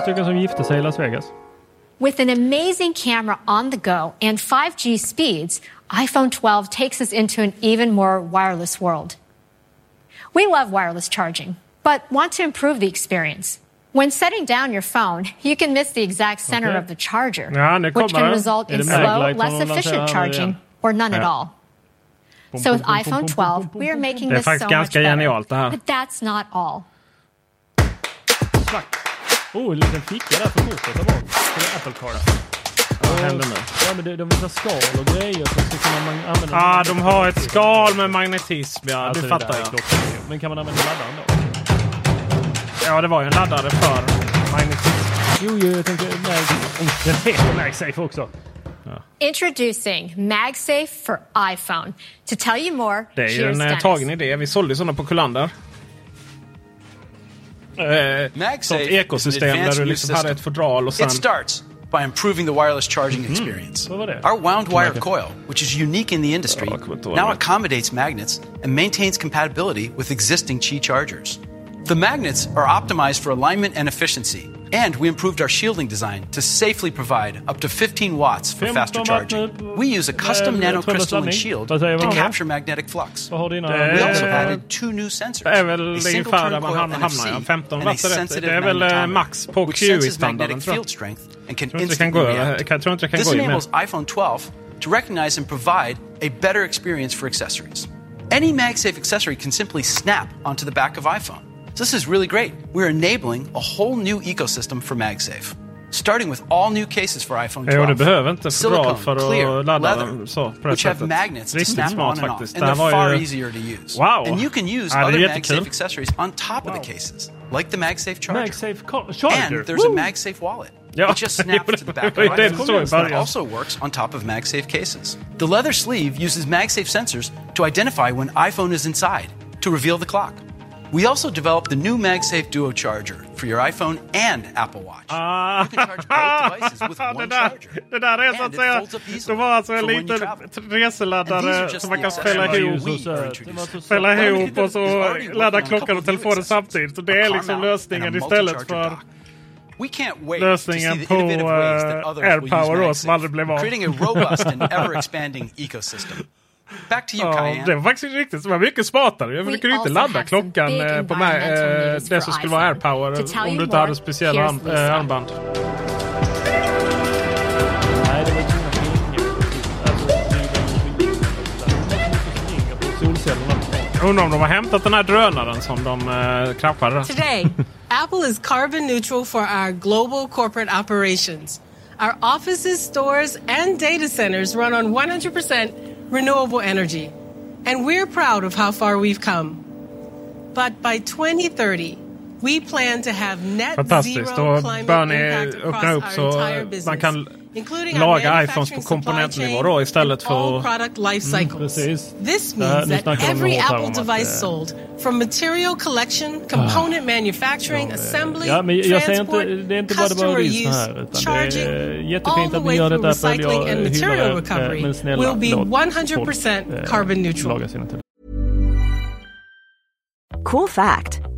stycken som gifte sig i Las Vegas. With an amazing camera on the go and 5G speeds, iPhone 12 takes us into an even more wireless world. We love wireless charging, but want to improve the experience. When setting down your phone, you can miss the exact center okay. of the charger, ja, which can result in slow, less efficient charging or none ja. at all. So with iPhone 12, we are making this so much better. But that's not all. Oh, en liten ficka där för kortet där bak. Till Apple Card. Vad händer nu? Ja, men det, de visar skal och grejer som ska kunna man använda. Ja, ah, de har ett skal med magnetism, ja. Alltså, det det fattar jag. Men kan man använda laddaren då? Ja, det var ju en laddare för magnetism. Jo, jo, jag tänkte Mag... Oh, den heter MagSafe också. Introducing MagSafe for iPhone. To tell you more, Det är ju en eh, Dennis. tagen idé. Vi sålde sådana på Kullander. Eh, sånt ekosystem där du liksom hade ett fodral och sen... It starts by improving the wireless charging experience. Vad var det? Our wound wire coil, which is unique in the industry, Ja, jag kommer inte ihåg now accommodates magnets and maintains compatibility with existing Qi chargers. The magnets are optimized for alignment and efficiency, and we improved our shielding design to safely provide up to 15 watts for faster charging. We use a custom nanocrystalline shield to capture magnetic flux. We also added two new sensors, a single turn coil NFC and a sensitive magnetometer, which senses magnetic field strength and can instantly react. This enables iPhone 12 to recognize and provide a better experience for accessories. Any MagSafe accessory can simply snap onto the back of iPhone so this is really great. We're enabling a whole new ecosystem for MagSafe. starting with all new cases for iPhone 12. Jo, det behöver inte fodral för clear, att ladda leather, den så på det which have sättet. magnets to snap smart on and off, faktiskt. and they're far ju... easier to use. Wow! And you can use Ja, other. MagSafe accessories on top of the cases, like the MagSafe charger. MagSafe charger. And there's Woo! a MagSafe wallet. Ja, it just snaps to the back of ju the det som stod i iPhone. It also works on top of MagSafe cases. The leather sleeve uses MagSafe sensors to identify when iPhone is inside to reveal the clock. We also developed the new MagSafe Duo charger for your iPhone and Apple Watch. Ah. You can charge both devices with det, one där, charger. det där är så And att it säga... folds up Det easily var alltså en liten reseladdare just som man the kan fälla ihop. Fälla ihop och så ladda klockan och telefonen samtidigt. Så det är liksom lösningen istället för. We can't wait to see lösningen the på innovative ways that others will use AirPower då som aldrig blev av. creating a robust and ever-expanding ecosystem. Back to you, Ja, Cayenne. det var faktiskt riktigt. Det var mycket smartare. Jag kunde inte ladda klockan eh, på mig, environmental eh, det som skulle vara. AirPower om du inte more, hade speciella arm, eh, armband. Solcellerna. Undrar om de har hämtat den här drönaren som de eh, kraschade. Today, Apple is carbon neutral for our global corporate operations. Our offices, stores, and data centers run on 100% renewable energy. And we're proud of how far we've come. But by 2030, we plan to have net Fantastiskt. zero climate impact across our entire business, Including laga iPhones på komponentnivå istället för... Product life mm, cycles. Mm. This eh, means det, that every Apple device att, sold from material collection, ah. component manufacturing, ja, assembly, ja, men jag säger inte, det är inte bara use, charging, all the way through recycling and material recovery, eh, jag snälla will be 100% carbon neutral. Cool fact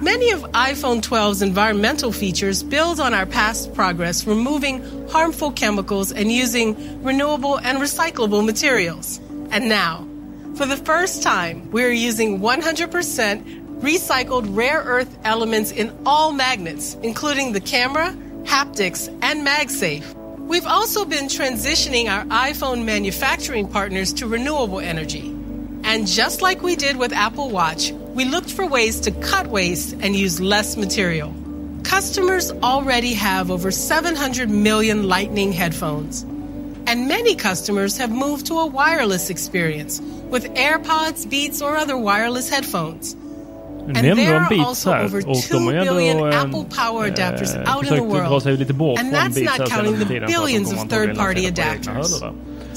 Many of iPhone 12's environmental features build on our past progress removing harmful chemicals and using renewable and recyclable materials. And now, for the first time, we're using 100% recycled rare earth elements in all magnets, including the camera, haptics, and MagSafe. We've also been transitioning our iPhone manufacturing partners to renewable energy. And just like we did with Apple Watch, we looked for ways to cut waste and use less material. Customers already have over 700 million Lightning headphones. And many customers have moved to a wireless experience with AirPods, Beats, or other wireless headphones. And there are also over och de har 2 ju ändå billion eh, Apple Power adapters eh, out in the world. sig lite bort And that's not counting the tiden för att de billions of third-party lansera på egna adapters.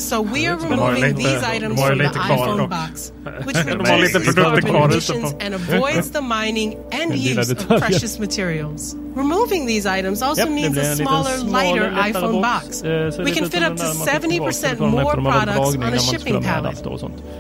So we are removing these items from the iPhone box, which reduces carbon emissions and avoids the mining and use of precious materials. Removing these items also means a smaller, lighter iPhone box. We can fit up to 70% more products on a shipping pallet,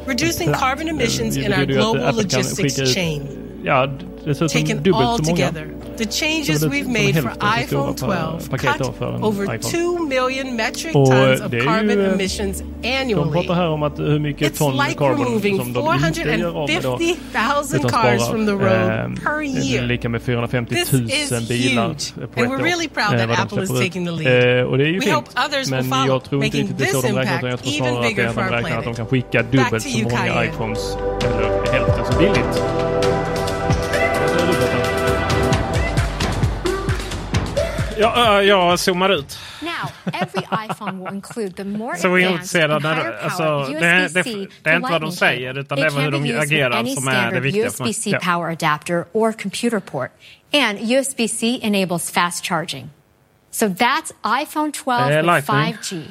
reducing carbon emissions in our global logistics chain. Ja, dessutom Taken dubbelt all så många. together, the changes we've made for iPhone 12 paket då cut over iPhone. 2 million metric tons of ju, carbon eh, emissions De annually. pratar här om att hur mycket It's ton like carbon removing som de inte gör av med då. 450,000 utan cars sparar. from the road Ehm, per Det är year. lika med 450 This 000 is bilar huge, på and ett we're år. really proud eh, that Apple is taking the lead. Eh, Och det är ju We fint. hope others will Men follow, jag tror inte making riktigt det är så this de räknar. utan impact Jag tror even snarare att det är bigger att for de räknar att de kan skicka dubbelt to så många iPhones, eller hälften så billigt. Ja, äh, jag zoomar ut. Så higher alltså, det, det, USB-C det är inte vad de säger utan det är hur de agerar som är det viktiga för mig. USB-C power adapter or computer port. And USB-C enables fast charging. So that's iPhone 12 Det är with Lightning. 5G.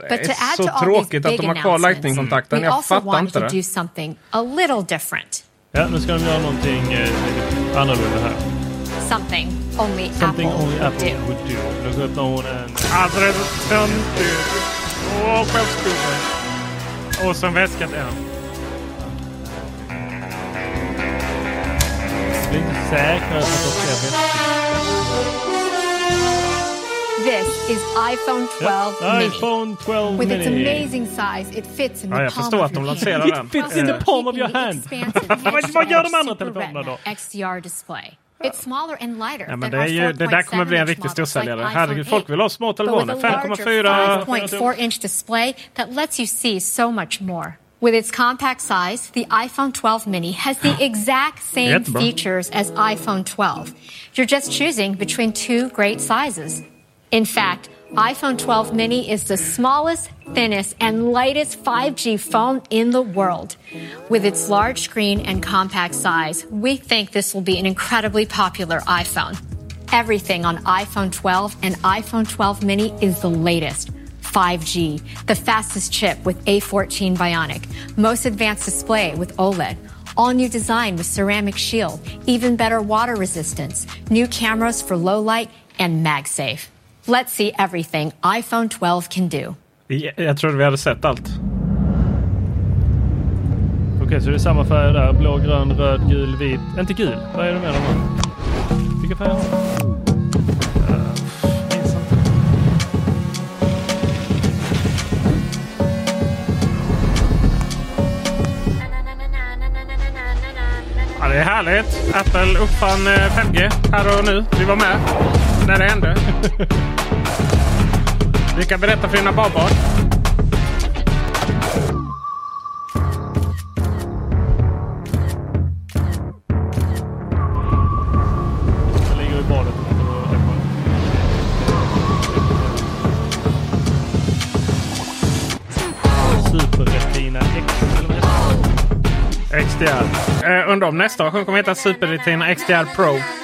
Det But to add så to all these big announcements, we Jag also wanted to det. do something a little different. Ja, nu ska de göra någonting eh, annorlunda här. Something only Something Apple only would Apple do. would do. Nu öppnar hon en... Alltså det är så töntigt. Åh, skeppsgubbe. Och så en väska till en. Det är inte säkert att de ska väska. This is iPhone 12 Ja, mini. iPhone 12 With its mini. amazing size, it fits in Ja, the jag palm förstår of att de your lanserar hand. den. It fits in the palm of your hand. Vad gör de andra telefonerna då? XDR display. It's smaller and lighter Ja, men det, är ju, det där kommer bli en 4.7 riktig inch storsäljare. Herregud, folk vill ha små 8. But with telefoner. a 5,4... 5.4 inch display that lets you see so much more. With its compact size, the iPhone 12 mini has the exact same features as iPhone 12. You're just choosing between two great sizes. In fact, iPhone 12 mini is the smallest, thinnest, and lightest 5G phone in the world. With its large screen and compact size, we think this will be an incredibly popular iPhone. Everything on iPhone 12 and iPhone 12 mini is the latest. 5G, the fastest chip with A14 Bionic, most advanced display with OLED, all new design with ceramic shield, even better water resistance, new cameras for low light, and MagSafe. Let's see everything iPhone 12 can do. Jag, jag trodde vi hade sett allt. Okej, så det är samma färg där. Blå, grön, röd, gul, vit. Inte gul. Vad är det med dem? Vilka färger har? Ja, det är härligt. Apple uppfann eh, 5G här och nu. Vi var med när det hände. Du kan berätta för dina barnbarn. Jag ligger i badet. Super Retina XDR. Eh, undrar om nästa version kommer heta Super Retina XDR Pro.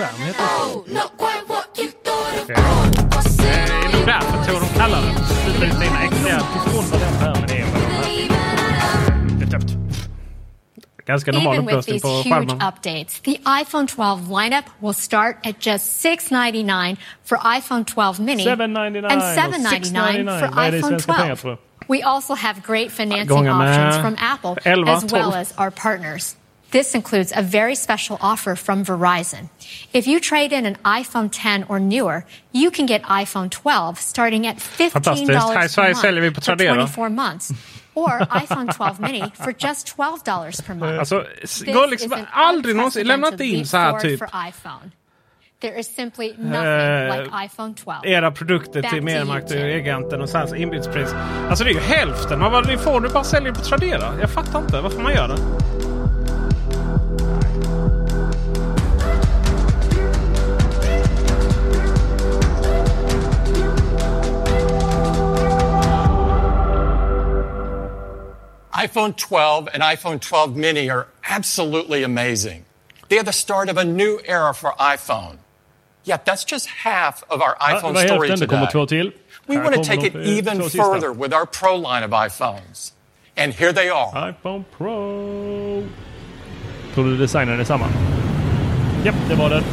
Skärm heter? Det är nog därför tror de kallar den Super Retina XDR. Förstår vad här men det är vad de är. Det är tufft. Ganska normal Even with upplösning these på huge skärmen. updates, the iPhone 12 lineup will start at just 699 for iPhone 12 mini 799 and $799 for Vad är det i iPhone svenska pengar 12. tror We also have great financing Gånger med options from Apple 11, as well 12. as our partners. This includes a very special offer from Verizon. If you trade in an iPhone 10 or newer, you can get iPhone 12 starting at $15 Fantastiskt. Här i per month for Tradera. 24 months. or iPhone 12 mini for just $12 per month. Alltså, går liksom aldrig någonsin, lämna inte in så här typ. There is simply nothing Eh, like iPhone 12. era produkter Back till to Mediamarkt och så inbjudspris. Alltså det är ju hälften av vad ni får. Du bara säljer på Tradera. Jag fattar inte varför man gör det. iPhone 12 and iPhone 12 mini are absolutely amazing. They are the start of a new era for iPhone. Yet that's just half of our iPhone det var story hälften. Det kommer today. We want to take it even further with our Pro line of iPhones. And here they are. iPhone Pro. Tror du designen är samma? Japp, det var den.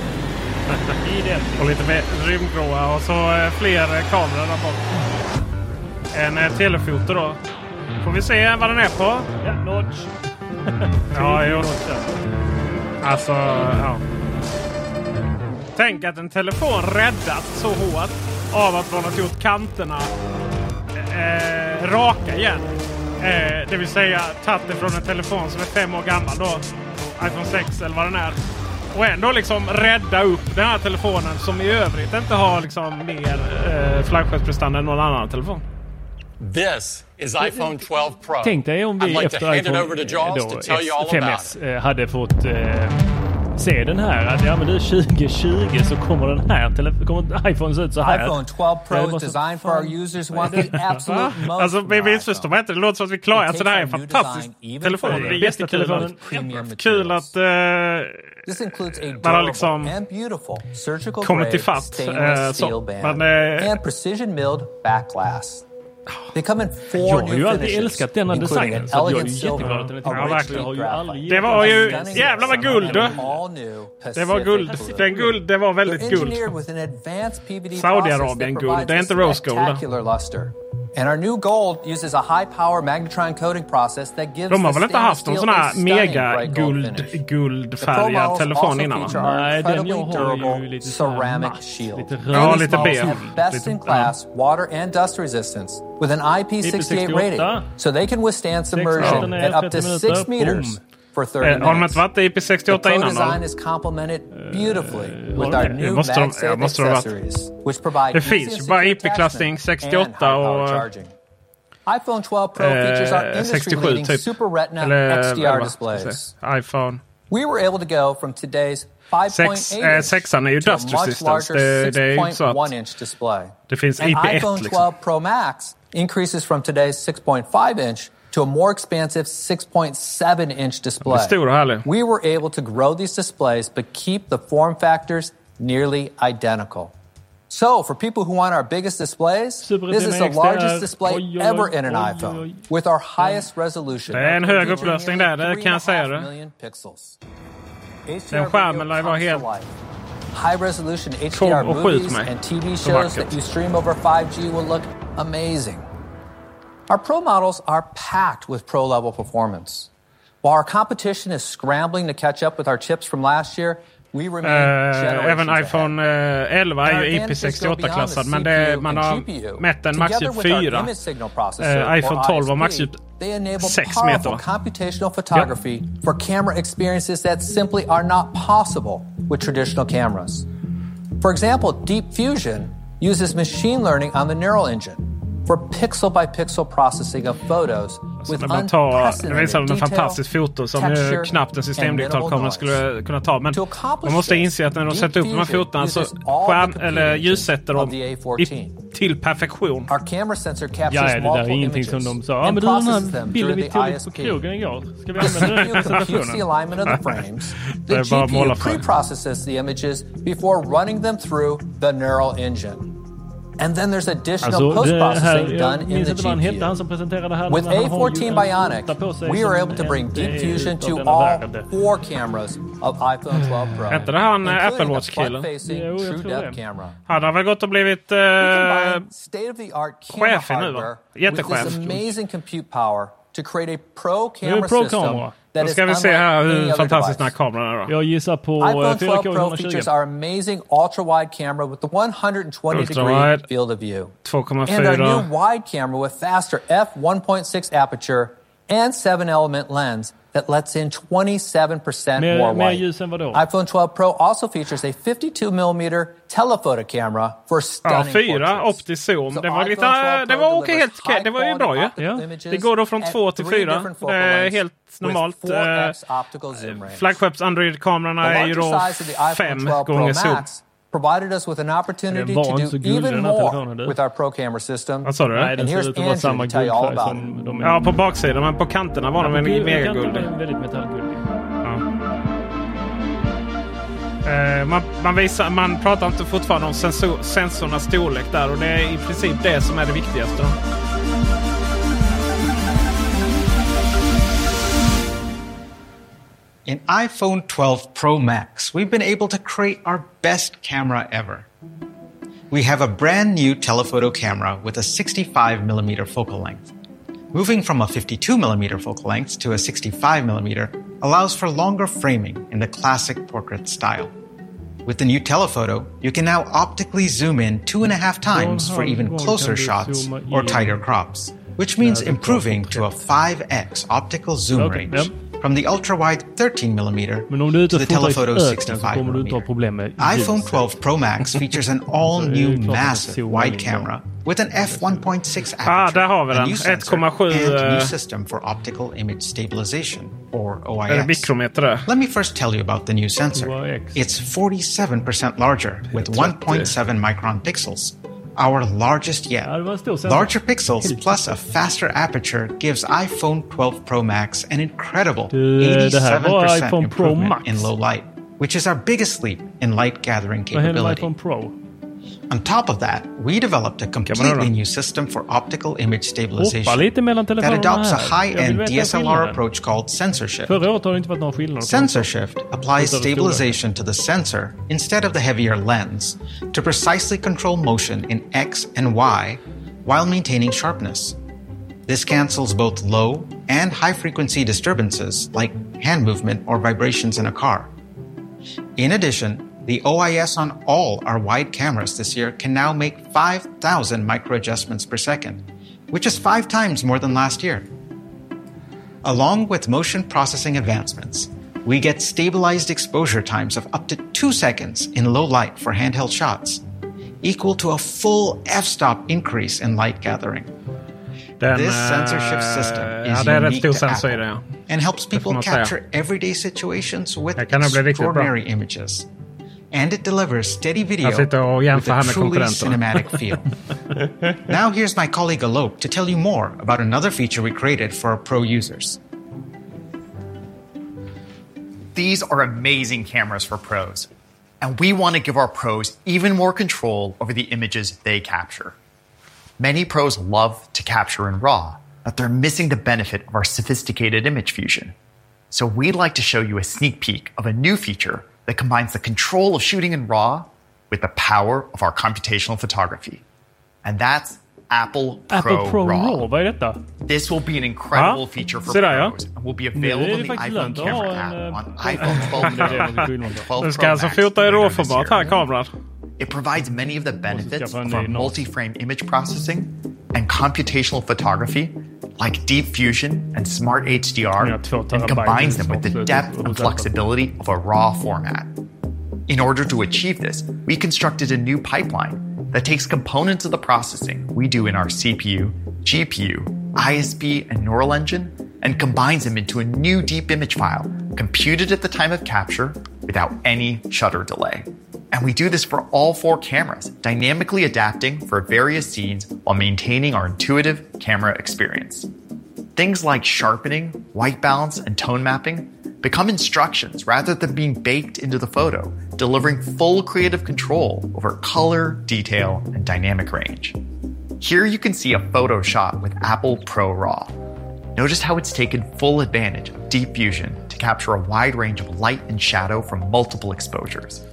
Identiskt. Och lite mer rymdgråa och så eh, fler kameror där bak. En eh, telefoto då. Får vi se vad den är på. Ja, notch. Ja, jo. Alltså, ja. Tänk att en telefon räddats så hårt av att man har gjort kanterna eh, raka igen. Eh, det vill säga tagit det från en telefon som är fem år gammal då. iPhone 6 eller vad den är. Och ändå liksom rädda upp den här telefonen som i övrigt inte har liksom mer eh, flaggskeppsprestanda än någon annan telefon. This is iPhone 12 Pro. Tänk dig om I'd vi like to efter hand it iPhone over to eh, Jaws då, to tell you all about it. 5S eh, hade fått eh, se den här. Att ja, men du 2020 så kommer den här kommer iPhone se ut så här. iPhone 12 Pro Jag is designed for our users who want the absolute most Alltså, missförstår mig inte. Det låter som att vi klarar. Alltså, det här är en fantastisk telefon. Det är jättekul. att- Kul att eh, This includes a man har durable liksom and beautiful surgical kommit grade ifatt, stainless eh, så. steel band Men, eh, and precision milled back glass. They come in four Jag har ju alltid älskat denna designen. Så jag är jätteglad att den är tillbaka. aldrig graphite, Det var ju... Jävlar vad guld! Det var guld. Den guld, det var väldigt guld. engineered with an advanced PVD Saudiarabien process that guld. Det är inte rose gold. De har väl inte haft en sån här mega guld, guldfärgad telefon innan? Nej, den jag har ju lite ceramic shield. ja, lite B. Best in class water and dust resistance with an IP68 rating so they can withstand submersion at up to 6 meters for 30 Eh, Har de minutes. inte varit i The IP68 Pro innan design is complemented beautifully har with our new måste de- ja, måste de ha varit. accessories, which provide Det finns and ju bara IP-klassning 68 high-power och- charging. iPhone 12 Pro features our Eh, 67 industry-leading typ. Super Retina Eller XDR displays. iPhone. We were able to go from today's 5.8 Sex- eh, sexan är ju to a dust much resistance. larger Det- det är ju så att- 6.1 inch display. Det finns And IP1 iPhone liksom. 12 Pro Max increases from today's 6.5 inch to a more expansive 6.7 inch display. stor härlig. We were able to grow these displays but keep the form factors nearly identical. So, for people who want our biggest displays, this is the largest display ever in an iPhone with our highest resolution. Det är en Our hög upplösning där, det kan jag säga det. million pixels. Den er skärmen lär vara helt... High resolution HDR movies and TV shows that you stream over 5G will look amazing. Our Pro models are packed with pro level performance. While our competition is scrambling to catch up with our chips from last year, we remain generations även iPhone eh, 11 är ju advantages go beyond the IP68-klassad men det, man har GPU. mätt en maxdjup 4. image signal processor, Eh, iPhone or 12 har maxdjup They enable 6 powerful meter. computational photography for camera experiences that simply are not possible with traditional cameras. For example, Deep Fusion uses machine learning on the neural engine for pixel by pixel processing of photos with När man tar, visar en detail, fantastisk foto som texture, knappt en and systemdigital minimal kamera noise. skulle kunna ta. Men man måste inse att när de sätter upp de här fotona så uses all skärm, eller ljussätter de of the A14. i, till perfektion. Our camera sensor captures Ja, det där är ingenting som de sa. Ja, men du den här bilden vi tog på krogen igår. Ska vi använda den i presentationen? Det är bara GPU målarfärg. pre-processes And then there's additional Alltså, post-processing done in the hette, GPU. han som presenterade här. With men han har ju A14 en Bionic, we were able to bring inte Deep Fusion to all four cameras of iPhone 12 Pro. Inte det han, eh, including Apple Watch-killen? front-facing Jo, jag tror det. camera. Han har väl gått och blivit eh, chef nu, va? hardware with Jättechef. this amazing compute power to create a pro camera system kamera. that Då is ska vi se unlike här any hur other fantastisk den device. här kameran är då. Jag gissar på eh, iPhone 12 Pro 120. features our amazing ultra-wide camera with the 120 degree Ultra-wide. field of view. 2,4. And our new wide camera with faster f1.6 aperture and 7-element lens that lets in 27% Mer- more vadå? iPhone 12 Pro also features a 52 millimeter telephoto camera for Ja, stunning fyra portraits. optisk zoom. So Det var lite, iPhone 12 det var okej helt. Det var ju bra ju. images Det går då från at två till three fyra. different Det focal är lengths helt with normalt. 4x optical zoom range. Flaggskeps Android-kamerorna är ju då size of the iPhone 5 12 Pro gånger zoom. Provided us with an opportunity Den to do even den more with our Pro camera system. Vad sa du? Nej, den And ser here's ut att vara samma Andrew to tell you all guldfärg about it. som de är. Ja, på baksidan. Men på kanterna var de väl Gul- mega väldigt metallguldig. Eh, man, man, visar, man pratar inte fortfarande om sensor, sensornas storlek där och det är i princip det som är det viktigaste. Då. In iPhone 12 Pro Max, we've been able to create our best camera ever. We have a brand new telephoto camera with a 65mm focal length. Moving from a 52mm focal length to a 65mm allows for longer framing in the classic portrait style. With the new telephoto, you can now optically zoom in two and a half times for even closer shots or tighter crops, which means improving to a 5x optical zoom range. From the ultra-wide 13mm Men om du är ute to the telephoto öknen så kommer du inte 65mm. ha problem med iPhone 12 Pro Max features an all-new klart att det massive wide camera with an f1.6 aperture, Ah, där har vi a new sensor, 1,7, and new eh, system for optical image stabilization, or OIS. Let me first tell you about the new sensor. It's 47% larger with 1.7 micron pixels, our largest yet. Larger pixels plus a faster aperture gives iPhone 12 Pro Max an incredible Du, det här var 87% improvement in low light, which is our biggest leap in light gathering Vad händer med capability. On top of that, we developed a completely new system for optical image oh, stabilization that adopts a här. Jag vill high-end DSLR approach called sensor shift. Förra året har det inte varit någon skillnad. Sensor shift applies stabilization to the sensor instead of the heavier lens to precisely control motion in X and Y while maintaining sharpness. This cancels both low and high frequency disturbances like hand movement or vibrations in a car. In addition, the OIS on all our wide cameras this year can now make 5,000 micro adjustments per second, which is five times more than last year. Along with motion processing advancements, we get stabilized exposure times of up to two seconds in low light for handheld shots, equal to a full f-stop increase in light gathering. Den, this eh, sensor system is ja, det är rätt unique stor to sensor i Apple and helps people man säga. capture everyday situations with Det kan nog bli riktigt bra. extraordinary images. And it delivers steady video Jag sitter och jämför här with a truly konkurrenterna. cinematic feel. now here's my colleague Alok to tell you more about another feature we created for our pro users. These are amazing cameras for pros. And we want to give our pros even more control over the images they capture. Many pros love to capture in RAW, but they're missing the benefit of our sophisticated image fusion. So we'd like to show you a sneak peek of a new feature that combines the control of shooting in RAW with the power of our computational photography. And that's Apple Pro, Apple Pro RAW. Raw, vad är detta? This will be an incredible Ja, feature for där, ja. pros and will be available det in the iPhone lönt att ha camera en, app eh, on iPhone 12 Det är Pro, skillnad. 12 Den ska alltså fota i råformat här, kameran. It provides many of the benefits skaffa en of ny our NAS. multi-frame image processing and computational photography, like deep fusion and smart HDR, and combines them with the depth and flexibility of a RAW format. In order to achieve this, we constructed a new pipeline that takes components of the processing we do in our CPU, GPU, ISP, and neural engine and combines them into a new deep image file computed at the time of capture without any shutter delay. And we do this for all four cameras, dynamically adapting for various scenes while maintaining our intuitive camera experience. Things like sharpening, white balance, and tone mapping become instructions rather than being baked into the photo, delivering full creative control over color, detail, and dynamic range. Here you can see a photo shot with Apple Pro RAW. Notice how it's taken full advantage of deep fusion to capture a wide range of light and shadow from multiple exposures.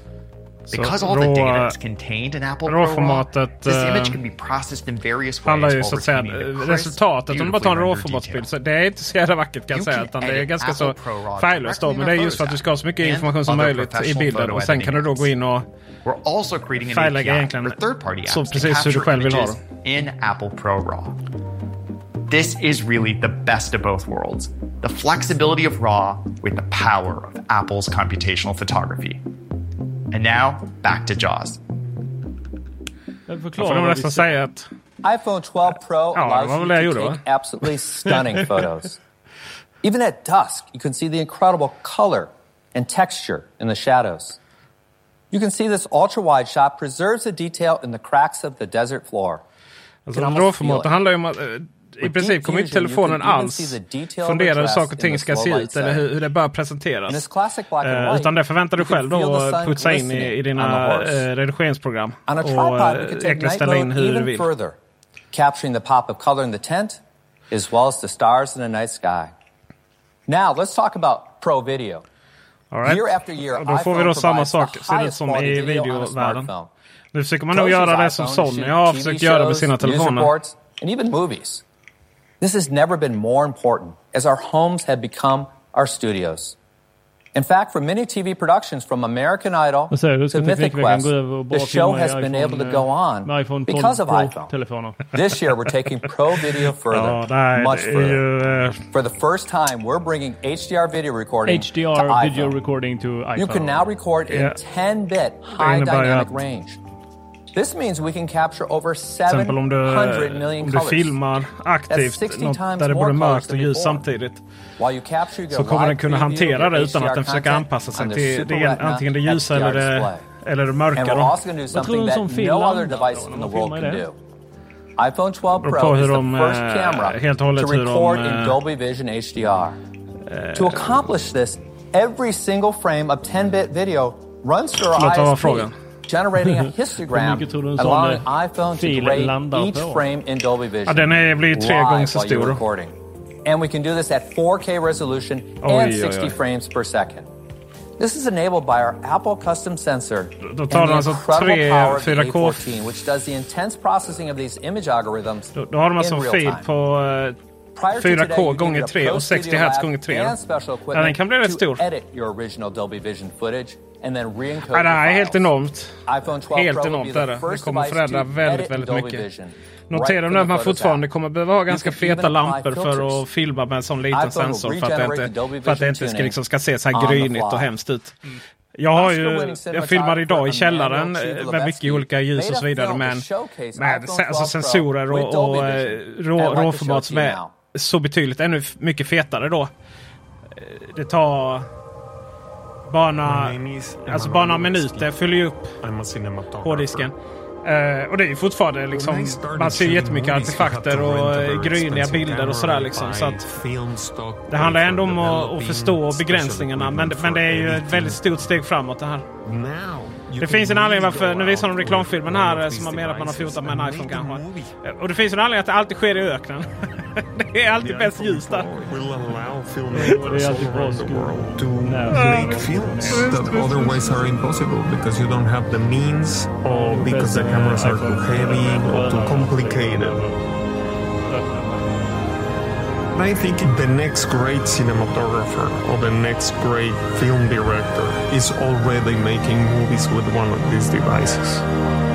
Because all the data is contained in Apple RAW-formatet Pro RAW, image eh, can be processed in various ways handlar ju så att säga eh, resultatet. Om du bara tar en RAW-formatsbild så det är inte så jävla vackert kan jag säga. Utan det är ganska så färglöst då. Men det är just för att du ska ha så mycket information som möjligt i bilden. Och sen kan du då gå in och färglägga egentligen så precis hur du själv vill ha det. In Apple Pro RAW. This is really the best of both worlds. The flexibility of RAW with the power of Apple's computational photography. And now, back to Jaws. Får nästan säga att... iPhone 12 Pro ja, allows you to gjorde, take va? absolutely stunning photos. Even at dusk, you can see the incredible color and texture in the shadows. You can see this ultra-wide shot preserves the detail in the cracks of the desert floor. Alltså, i princip kommer inte telefonen alls fundera hur saker och ting ska se ut eller hur, hur det bör presenteras. Uh, utan det förväntar du själv då att putsa in i, i dina uh, redigeringsprogram och egentligen eh, ställa in hur du vill. Capturing the pop of color in the tent as well as the stars in the night sky. Now let's talk about pro video. Right. Year after year, då får vi då samma sak, ser ut som i videovärlden. Nu försöker man nog göra det som Sony har försökt göra med sina telefoner. This has never been more important as our homes have become our studios. In fact, for many TV productions, from American Idol to Mythic Quest, the show has been able to go on because of iPhone. This year, we're taking pro video further, much further. For the first time, we're bringing HDR video recording HDR to video recording to iPhone. You can now record in 10-bit high dynamic range. This means we can capture over 700 om du, million om du filmar aktivt något där det både mörkt och ljus samtidigt så kommer den kunna hantera det utan att den försöker anpassa sig till det, antingen det ljusa eller det, eller det mörka. Vad tror du en sån film handlar om? iPhone 12 Pro is the first eh, camera to record eh, in Dolby Vision HDR. Eh, to accomplish this, every single frame of 10-bit video runs through our ISP generating a histogram allowing iPhone to grade each frame in Dolby Vision. Ja, den är, blir tre gånger så stor. Recording. And we can do this at 4K resolution oj, and 60 oj, oj. frames per second. This is enabled by our Apple custom sensor då tar and the alltså incredible tre, power of 14. which does the intense processing of these image algorithms då, då har de alltså in real time. På, eh, 4K gånger 3 och 60 Hz gånger 3. Ja, den kan bli rätt stor. Ja, det här är helt enormt. Helt enormt är det. Det kommer förändra väldigt, väldigt mycket. Notera nu att man fortfarande kommer behöva ha ganska feta lampor för att filma med en sån liten sensor. För att det inte, för att det inte ska, liksom, ska se så här grynigt och hemskt ut. Jag, har ju, jag filmar idag i källaren med mycket olika ljus och så vidare. Men med alltså sensorer och, och, eh, och rå, råformat som är så betydligt ännu mycket fetare då. Eh, det tar... Bara alltså bara minuter fyller ju upp hårddisken. Uh, och det är ju fortfarande liksom, man ser jättemycket artefakter och gryniga bilder och sådär liksom. Så att det handlar ändå om att, att förstå begränsningarna. Men, men det är ju ett väldigt stort steg framåt det här. Det finns en anledning varför, nu visar de reklamfilmen här eh, som har med att man har fotat med en iPhone kanske. Och det finns en anledning att det alltid sker i öknen. det är alltid bäst ljus där. Det to make films that otherwise are impossible because you don't have the means or because the cameras are too heavy or too complicated. I think the next great cinematographer or the next great film director is already making movies with one of these devices.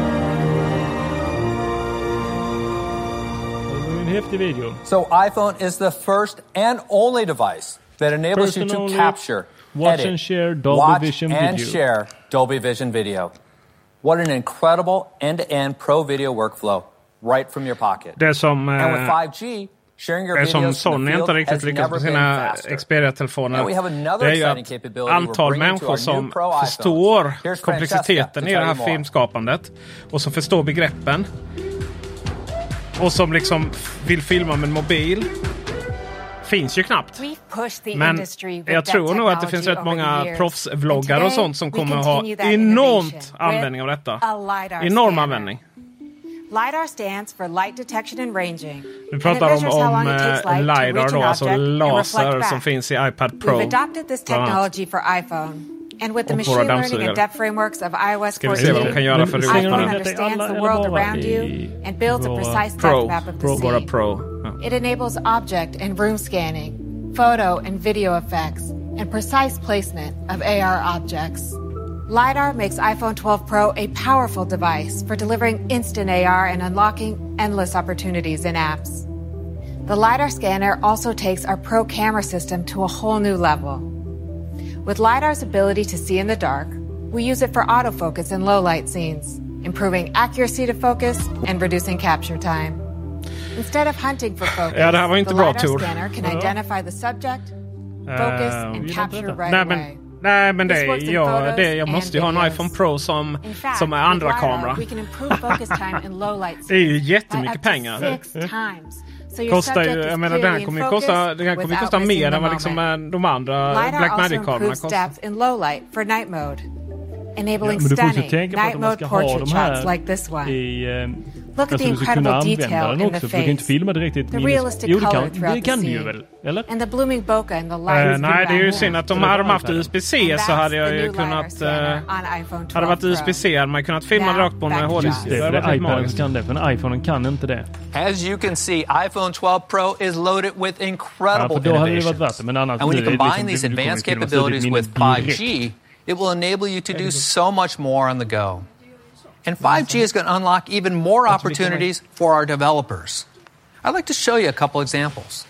häftig video. So iPhone is the first and only device that enables you to capture, watch edit, and share Dolby watch Vision and video. share Dolby Vision video. What an incredible end-to-end pro video workflow right from your pocket. Det som, and with eh, 5G, det som Sony inte riktigt lyckas med sina Xperia-telefoner det är ju att antal människor som förstår komplexiteten i det här filmskapandet och som förstår begreppen och som liksom vill filma med en mobil. Finns ju knappt. Men jag tror nog att det finns rätt många proffsvloggare och sånt som kommer att ha enormt användning av detta. Enorm användning. LiDAR stands for light detection and ranging. Vi pratar om, om eh, LiDAR då, alltså laser som finns i iPad Pro. We've adopted this technology for iPhone. And with the machine learning and depth frameworks of iOS Ska vi se vad de 14, kan göra för iPhone man utmaningar. detta i understands the world around you and builds a precise Pro. depth map of the scene. Pro. It enables object and room scanning, photo and video effects, and precise placement of AR objects. LiDAR makes iPhone 12 Pro a powerful device for delivering instant AR and unlocking endless opportunities in apps. The LiDAR scanner also takes our Pro camera system to a whole new level. With LiDAR's ability to see in the dark, we use it for autofocus in low light scenes, improving accuracy to focus and reducing capture time. Instead of hunting for focus, Ja, det här var inte the bra, LiDAR Tor. scanner can identify the subject, eh, focus, Ehm, and capture right nej, away. men, nej men det This works är in jag, photos det, jag and måste ju ha en videos. iPhone Pro som, In fact, som är with andra LiDAR, kamera. We can improve focus time in low light Det är ju scenes jättemycket by up to pengar. Six times. So Kostar ju, jag menar den här kommer ju kosta, den här kommer kosta mer än vad liksom eh, de andra Black improves kostar. Ja, enabling men du får också tänka på att man mode ska ha portrait de här like this one. i... Eh, Look at the incredible detail in the För du kan inte face. filma direkt i ett The minus... realistic Jo, det color kan, throughout det the kan du ju scene. väl? Eller? And the blooming bokeh and the Eh, lights. nej, det är ju synd att Eller hade de haft. USB-C så hade jag ju kunnat... Eh, hade det varit USB-C hade man kunnat filma rakt på to HD. Josh. Det Det är iPaden som kan det, för iPhonen kan inte det. As you can see, iPhone 12 Pro is loaded with Ja, incredible för då hade det varit innovations. värt det. Men annars And when you combine liksom- these advanced capabilities with minnet direkt. 5G, it will enable you to do so much more on the go. And 5G is going to unlock even more opportunities for our developers. I'd like to show you a couple examples.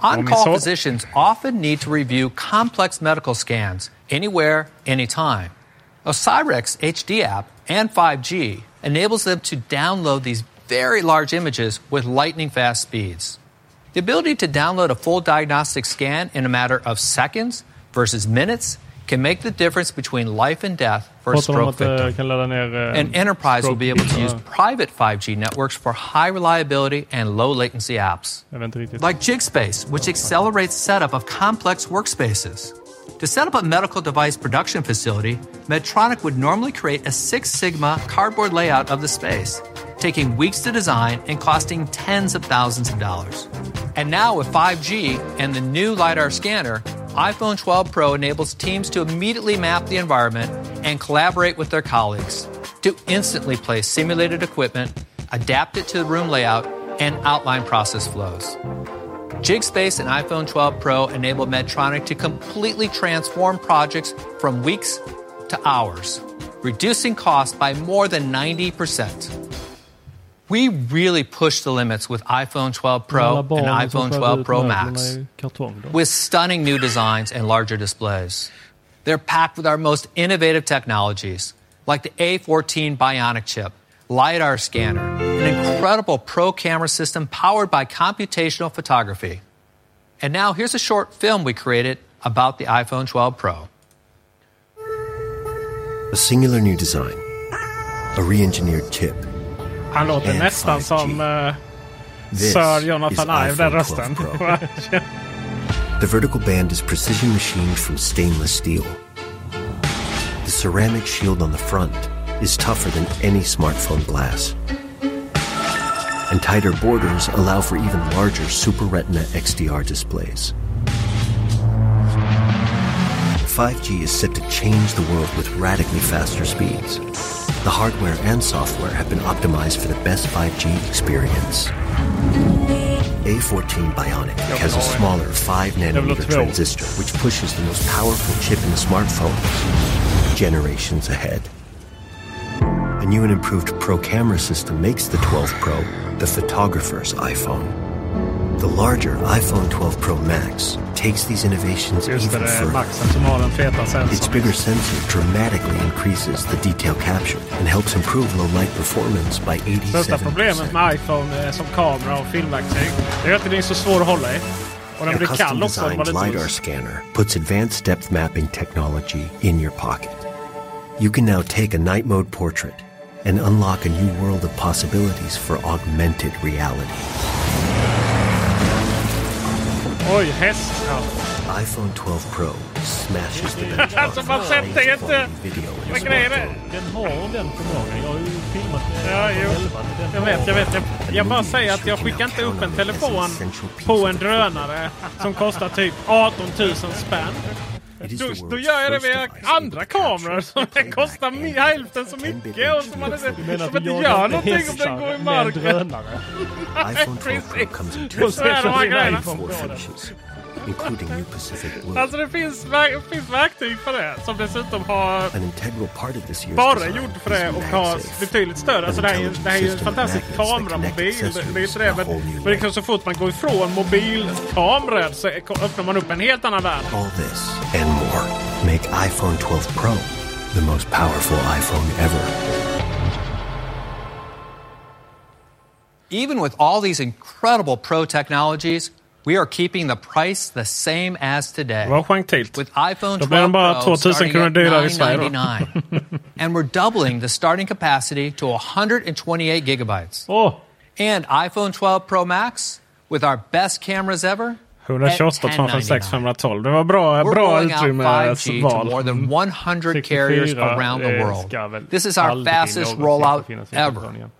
On call physicians often need to review complex medical scans anywhere, anytime. Osirex HD app and 5G enables them to download these very large images with lightning fast speeds. The ability to download a full diagnostic scan in a matter of seconds versus minutes can make the difference between life and death for a Pratar de om stroke victim. eh, kan ladda ner... And enterprise will be able to use private 5G networks for high reliability and low latency apps. Jag vet inte riktigt. Like Jigspace, which accelerates setup of complex workspaces. To set up a medical device production facility, Medtronic would normally create a Six Sigma cardboard layout of the space, taking weeks to design and costing tens of thousands of dollars. And now with 5G and the new LiDAR scanner, iPhone 12 Pro enables teams to immediately map the environment and collaborate with their colleagues to instantly place simulated equipment, adapt it to the room layout, and outline process flows. Jigspace and iPhone 12 Pro enable Medtronic to completely transform projects from weeks to hours, reducing costs by more than 90%. We really push the limits with iPhone 12 Pro and iPhone 12 Pro Max i kartong då. with stunning new designs and larger displays. They're packed with our most innovative technologies, like the A14 Bionic chip, LiDAR scanner, an incredible pro camera system powered by computational photography. And now here's a short film we created about the iPhone 12 Pro. A singular new design, a re engineered chip. Han låter nästan 5G. som uh, Sir Jonathan Ive, den iPhone 12 rösten. The vertical band is precision machined from stainless steel. The ceramic shield on the front is tougher than any smartphone glass. And tighter borders allow for even larger Super Retina XDR displays. 5G is set to change the world with radically faster speeds. The hardware and software have been optimized for the best 5G experience. A14 Bionic has a smaller 5 nanometer transistor which pushes the most powerful chip in the smartphone generations ahead. A new and improved Pro camera system makes the 12 Pro the photographer's iPhone. The larger iPhone 12 Pro Max takes these innovations Just even further. Maxen som har den feta Its bigger sensor dramatically increases the detail capture and helps improve low light performance by Största 87%. problemet med iPhone eh, som kamera och filmverktyg är att den är så svår att hålla i. Och den A blir kall också. om designed LiDAR scanner puts advanced depth mapping technology in your pocket. You can now take a night mode portrait and unlock a new world of possibilities for augmented reality. Oj, häst. Ja. iPhone 12 Pro smashes the benchmark Alltså man sätter inte... Vad grejen är? Den har den förmågan. Jag har ju filmat med Ja, jo. iPhone 11. Den Jag vet, jag vet. Jag, jag bara säger att jag skickar inte upp en telefon på en drönare som kostar typ 18 000 spänn. Då, då gör jag det med andra kameror som kostar hälften så mycket och som man inte, som gör någonting om den går i marken. Nej, iPhone 12 Pro comes in two Och så är de här grejerna. Four finishes, including new Pacific Blue. Alltså det finns, verk- finns verktyg för det som dessutom har An integral part of this year's bara design gjort för det is och har MagSafe, betydligt större. Alltså det här är ju, det här är ju en fantastisk kameramobil. Det, det är inte det, men, men det kan så fort man går ifrån mobilkameror så öppnar man upp en helt annan värld. All this and more make iPhone 12 Pro the most powerful iPhone ever. Even with all these incredible pro technologies, we are keeping the price the same as today. Vad skänkt With iPhone Då blir den 12 bara Pro 2000 starting kronor at dyrare i Sverige då. 999. and we're doubling the starting capacity to 128 gigabytes. Oh. And iPhone 12 Pro Max with our best cameras ever 128 at 256 1099. 512. Det var bra, We're bra rolling out utrymme 5G to val. more than 100 carriers around the world. This is our fastest rollout få finnas i ever.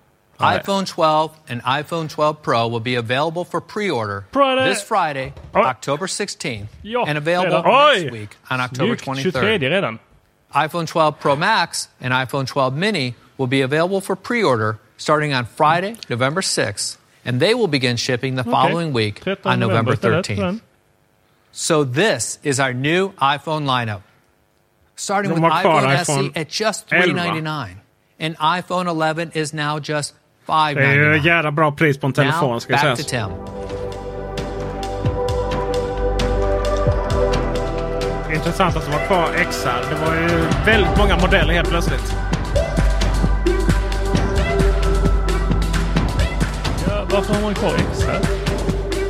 Nej. iPhone 12 and iPhone 12 Pro will be available for pre-order Friday. this Friday, October 16th, Ja, and available redan. next Oj! week on October 23rd. iPhone 12 Pro Max and iPhone 12 Mini will be available for pre-order starting on Friday, November 6th, and they will begin shipping the following week on November 13th. So this is our new iPhone lineup. Starting De with iPhone, iPhone SE at just 399. And iPhone 11 is now just Det är ju $599. jävla bra pris på en telefon Now, ska back sägas. Intressant att de har kvar XR. Det var ju väldigt många modeller helt plötsligt. Ja, varför har man kvar extra?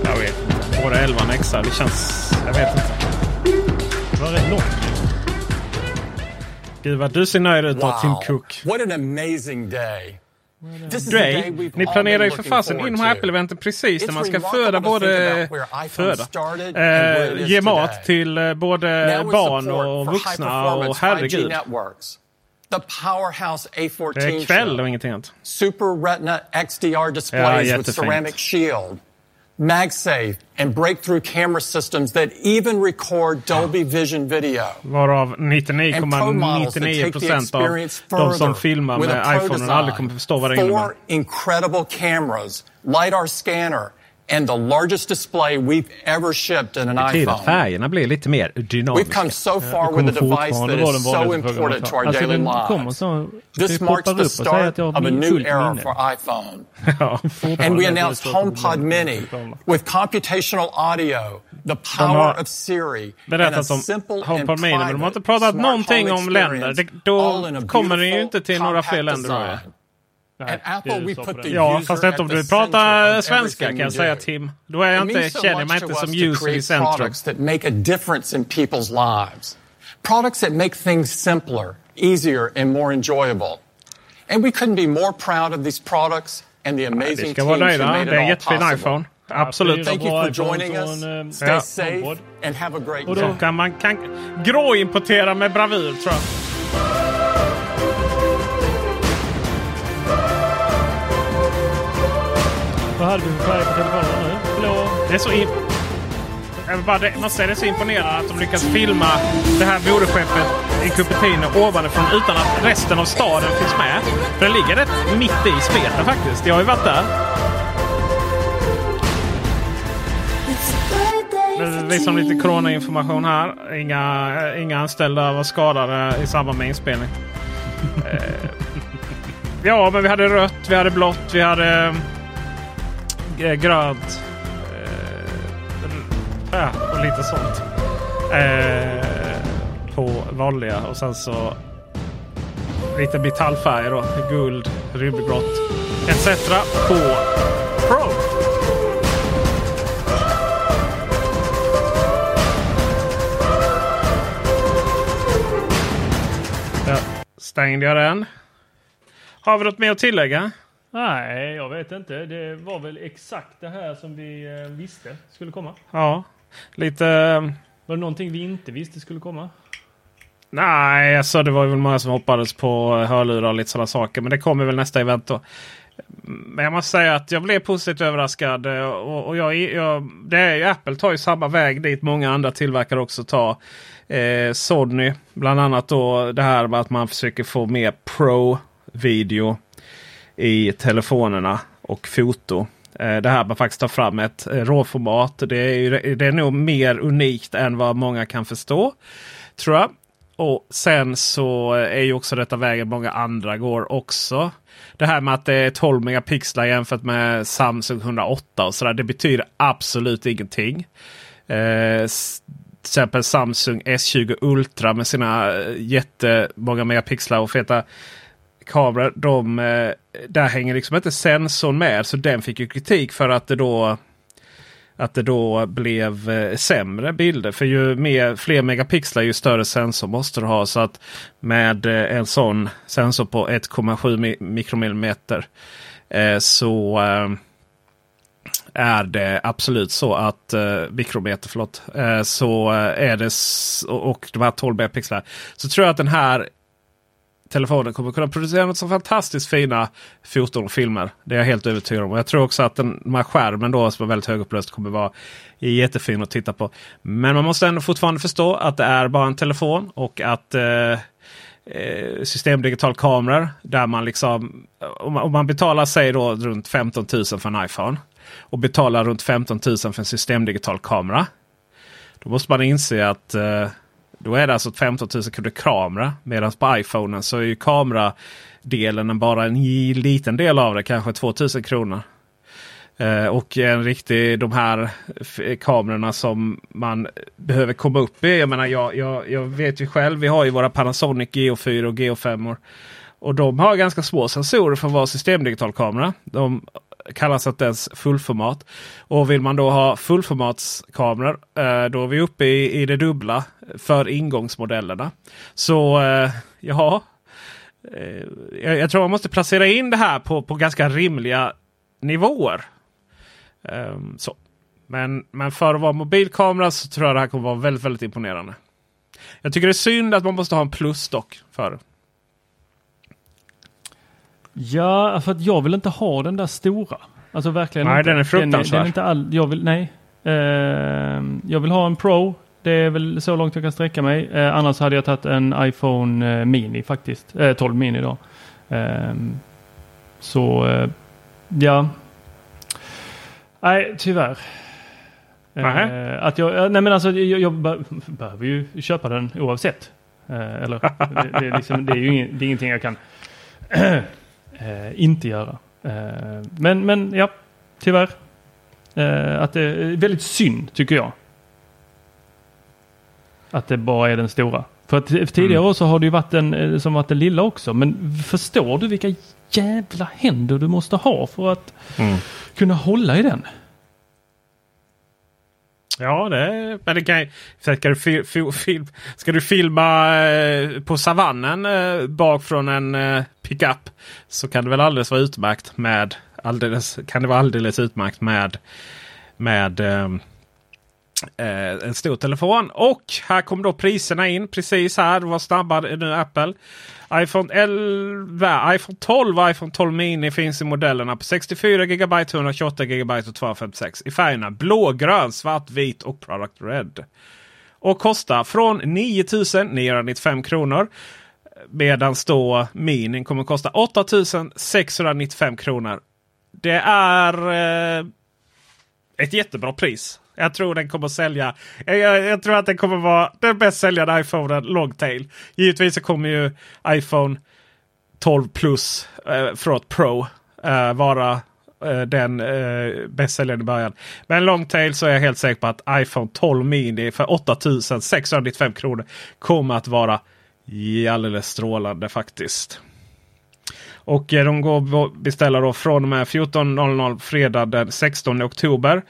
Jag vet inte. Både 11 och XR. Det känns... Jag vet inte. Det var rätt långt. Gud vad du ser nöjd ut då, Tim Cook. What an amazing day. Dre, ni planerar ju för fasen in de här. Apple-eventen precis när man ska föda både... Föda. Eh, ge mat till eh, både with barn och vuxna och high-performance 5G herregud. The powerhouse A14 Det är kväll och ingenting annat. Super Retina XDR Ja, displays with jättefint. ceramic shield, MagSafe, and breakthrough camera systems that even record Dolby Vision video. Varav And pro models that 99,99 take the procent av de som filmar med iPhone aldrig kommer förstå vad det innebär. Four incredible cameras, LiDAR scanner, and the largest display we've ever shipped in an iPhone. färgerna blir lite mer dynamiska. We've come so far with a device that is so important to our Alltså daily lives. This marks the start of a new era minne. for iPhone. And we announced HomePod Mini with computational audio, the power of Siri, and a simple HomePod and Mini, men de har inte private pratat smart någonting home om länder. experience, Det, all in då a kommer den ju beautiful, inte till några fler compact länder. Design. At Apple, we put the Ja, user fast inte om at the du center pratar of svenska everything kan jag we säga do. Tim. Då är jag It inte, känner jag mig much inte som user i centrum. products that make a difference in people's lives. Products that make things simpler, easier, and more enjoyable. And we couldn't be more proud of these products and the amazing vara teams who made Det är en it all jättefin possible. iPhone. Absolut. Thank you for joining us. eh, Stay Ja. safe and have a great Och day. då kan man kan gråimportera med bravur tror jag. Vad hade vi för färg på telefonen nu? Blå? Det är så in... Vill bara det, så imponerande att de lyckas filma det här moderskeppet i Cupertino ovanifrån utan att resten av staden finns med. För det ligger rätt mitt i Speta faktiskt. Jag har ju varit där. De lite coronainformation här. Inga, inga anställda var skadade i samband med inspelning. Eh, ja, men vi hade rött, vi hade blått, vi hade Eh, grönt. Eh, äh, och lite sånt. Eh, på vanliga och sen så lite metallfärger då. Guld, rymdgrått etc. på Pro. Där stängde jag den. Har vi något mer att tillägga? Nej, jag vet inte. Det var väl exakt det här som vi eh, visste skulle komma. Ja, lite... Var det någonting vi inte visste skulle komma? Nej, alltså det var väl många som hoppades på hörlurar och lite sådana saker. Men det kommer väl nästa event då. Men jag måste säga att jag blev positivt överraskad. eh, Och, och jag, jag, det är, Apple tar ju samma väg dit många andra tillverkare också tar. Eh, Sony bland annat då det här med att man försöker få mer Pro-video i telefonerna och foto. Eh, det här att man faktiskt tar fram ett eh, råformat. Det är, det är nog mer unikt än vad många kan förstå. Tror jag. Och sen så är ju också detta vägen många andra går också. Det här med att det är 12 megapixlar jämfört med Samsung 108 och sådär. Det betyder absolut ingenting. Eh, till exempel Samsung S20 Ultra med sina eh, jättemånga megapixlar och feta kameror. De, eh, där hänger liksom inte sensorn med. Så den fick ju kritik för att det då att det då blev eh, sämre bilder. För ju mer, fler megapixlar ju större sensor måste du ha. Så att med eh, en sån sensor på 1,7 mikromillimeter så är det absolut så att eh, mikrometer, förlåt, eh, så är det och, och de här 12 megapixlar. Så tror jag att den här telefonen kommer kunna producera något så fantastiskt fina foton och filmer. Det är jag helt övertygad om. Och jag tror också att den, den här skärmen då som är väldigt högupplöst kommer vara jättefin att titta på. Men man måste ändå fortfarande förstå att det är bara en telefon och att eh, eh systemdigital kameror där man liksom om man, om man betalar sig då runt 15 000 för en iPhone och betalar runt 15 000 för en systemdigital kamera. Då måste man inse att eh, då är det alltså 15 000 kronor kamera. Medan på iPhonen så är ju kameradelen bara en liten del av det. Kanske 2000 kronor. Eh, och en riktig de här kamerorna som man behöver komma upp i. Jag menar jag, jag, jag vet ju själv. Vi har ju våra Panasonic GO4 och GO5. Och de har ganska små sensorer för att vara systemdigitalkamera. De kallas att ens fullformat. Och vill man då ha fullformatskameror eh, då är vi uppe i, i det dubbla för ingångsmodellerna. Så eh, ja, eh, jag, jag tror man måste placera in det här på, på ganska rimliga nivåer. Ehm, så. Men, men för att vara mobilkamera så tror jag det här kommer vara väldigt, väldigt imponerande. Jag tycker det är synd att man måste ha en plusdock för det. Ja, för att jag vill inte ha den där stora. Alltså verkligen Nej, inte. den är fruktansvärd. Den, är inte all, jag vill, nej. Eh, jag vill ha en Pro. Det är väl så långt jag kan sträcka mig. Eh, annars hade jag tagit en iPhone eh, Mini faktiskt. Eh, 12 Mini då. Eh, så, ja. Nej, tyvärr. Eh, att jag, nej men alltså jag, jag be- behöver ju köpa den oavsett. Eller det, det, är liksom, det är ju ingen, det är ingenting jag kan inte göra. Eh, men, men ja, tyvärr. Eh, att det är väldigt synd tycker jag. Att det bara är den stora. För att tidigare Mm. år så har det ju varit den eh, som varit den lilla också. Men förstår du vilka jävla händer du måste ha för att Mm. kunna hålla i den? Ja, det är, men det kan, ska, du ska du filma eh, på savannen eh, bak från en eh, pickup så kan det väl alldeles vara utmärkt med alldeles, kan det vara alldeles utmärkt med, med ehm, eh, en stor telefon. Och här kom då priserna in precis här. Vad var snabbare nu Apple. iPhone 11, iPhone 12 och iPhone 12 Mini finns i modellerna på 64 GB, 128 GB och 256 i färgerna blågrön, svart, vit och Product Red. Och kostar från 9 995 kronor. Medan då Mini kommer kosta 8 695 kronor. Det är eh, ett jättebra pris. Jag tror den kommer sälja. Jag, jag, jag tror att den kommer vara den bäst säljande iPhonen Longtail. Givetvis så kommer ju iPhone 12 Plus, eh, förlåt Pro, eh, vara eh, den eh, bäst säljande i början. Men Longtail så är jag helt säker på att iPhone 12 Mini för 8695 kronor kommer att vara alldeles strålande faktiskt. Och eh, de går att beställa då från och med 14.00 fredag den 16 oktober.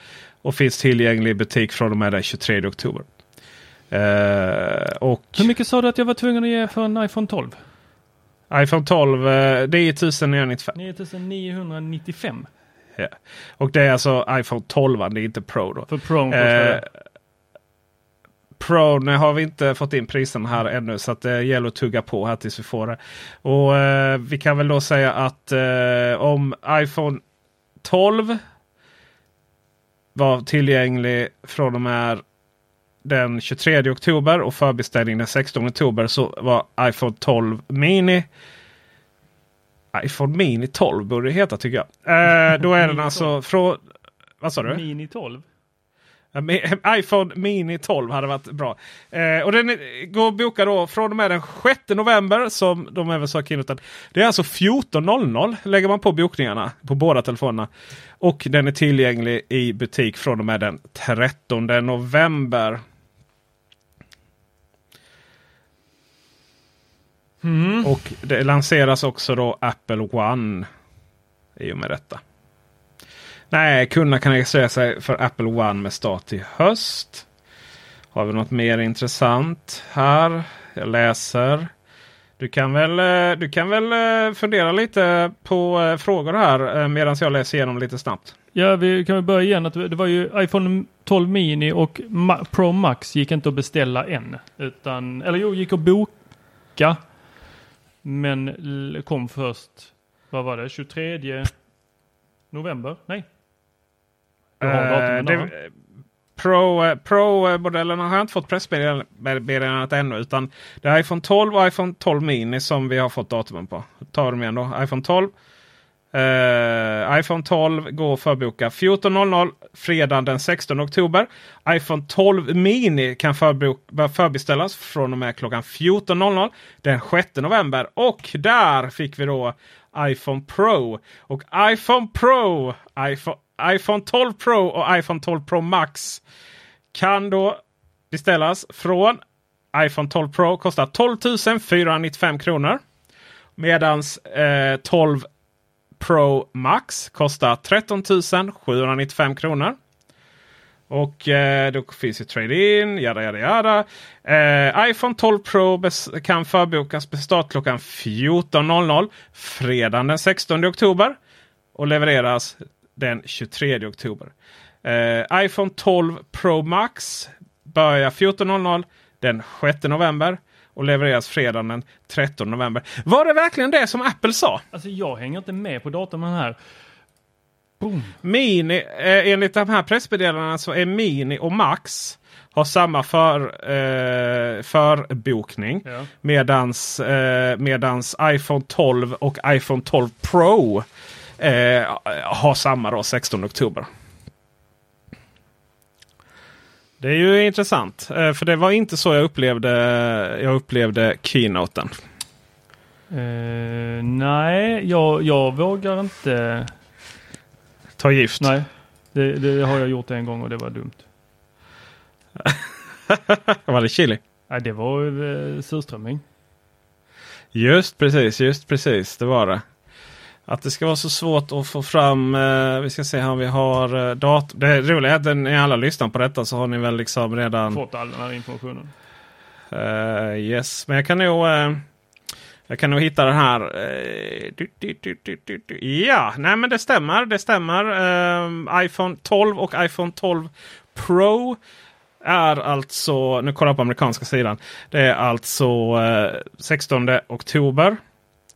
Och finns tillgänglig i butik från och med den 23 oktober. Eh, och Hur mycket sa du att jag var tvungen att ge för en iPhone 12? iPhone 12 eh, det är 995. 9995. Ja. Och det är alltså iPhone 12, det är inte Pro då. För Pro Eh? Pro har vi inte fått in priserna här ännu. Så det gäller att tugga på här tills vi får det. Och eh, Vi kan väl då säga att eh, om iPhone 12 var tillgänglig från och med den 23 oktober och förbeställning den 16 oktober så var iPhone 12 Mini iPhone Mini 12 borde det heta tycker jag. Eh, då är den alltså från... Vad sa du? Mini 12? Mi- iPhone Mini 12 hade varit bra. Eh, och den går att boka då från och med den 6 november som de även sa keynoten. Det är alltså 14.00 lägger man på bokningarna på båda telefonerna. Och den är tillgänglig i butik från och med den 13 november. Och det lanseras också då Apple One i och med detta. Nej, kunderna kan registrera sig för Apple One med start i höst. Har vi något mer intressant här? Jag läser. Du kan väl, eh, du kan väl eh, fundera lite på eh, frågor här medan jag läser igenom lite snabbt. Ja, vi kan väl börja igen. Att det var ju iPhone 12 Mini och Pro Max gick inte att beställa än. Utan, eller jo, gick att boka. Men kom först, vad var det, 23 november? Nej. Eh, det-? Pro, eh, Pro-modellerna har jag inte fått pressmeddelandet ännu. Utan det är iPhone 12 och iPhone 12 Mini som vi har fått datumen på. Ta dem igen då. iPhone 12. Eh, iPhone 12 går att förboka 14.00 fredagen den 16 oktober. iPhone 12 Mini kan förbeställas från och med klockan 14.00 den 6 november. Och där fick vi då iPhone Pro. Och iPhone Pro, iPhone, iPhone 12 Pro och iPhone 12 Pro Max kan då beställas från iPhone 12 Pro. Kostar 12 495 kronor. Medans eh, 12 Pro Max kostar 13 795 kronor. Och eh, då finns ju trade-in, jada jada jada. Eh, iPhone 12 Pro kan förbokas med start klockan 14.00 fredagen den 16 oktober. Och levereras den 23 oktober. Eh, iPhone 12 Pro Max börjar 14.00 den 6 november. Och levereras fredagen den 13 november. Var det verkligen det som Apple sa? Alltså jag hänger inte med på datumen här. Boom. Mini, eh, enligt de här pressmeddelandena så är Mini och Max har samma för, eh, förbokning. Ja. Medans, eh, medans iPhone 12 och iPhone 12 Pro eh, har samma då 16 oktober. Det är ju intressant. Eh, för det var inte så jag upplevde, jag upplevde keynoten. Eh, nej, jag, jag vågar inte. Ta gift? Nej, det, det har jag gjort en gång och det var dumt. var det chili? Nej, det var eh, surströmming. Just precis, just precis. Det var det. Att det ska vara så svårt att få fram. Eh, vi ska se här om vi har eh, dator. Det roliga är att när alla lyssnar på detta så har ni väl liksom redan. Fått all den här informationen. Eh, yes, men jag kan nog. eh, jag kan nog hitta den här. eh. Ja, nej men det stämmer. Det stämmer. Eh, iPhone 12 och iPhone 12 Pro är alltså, nu kollar jag på amerikanska sidan. Det är alltså eh, 16 oktober.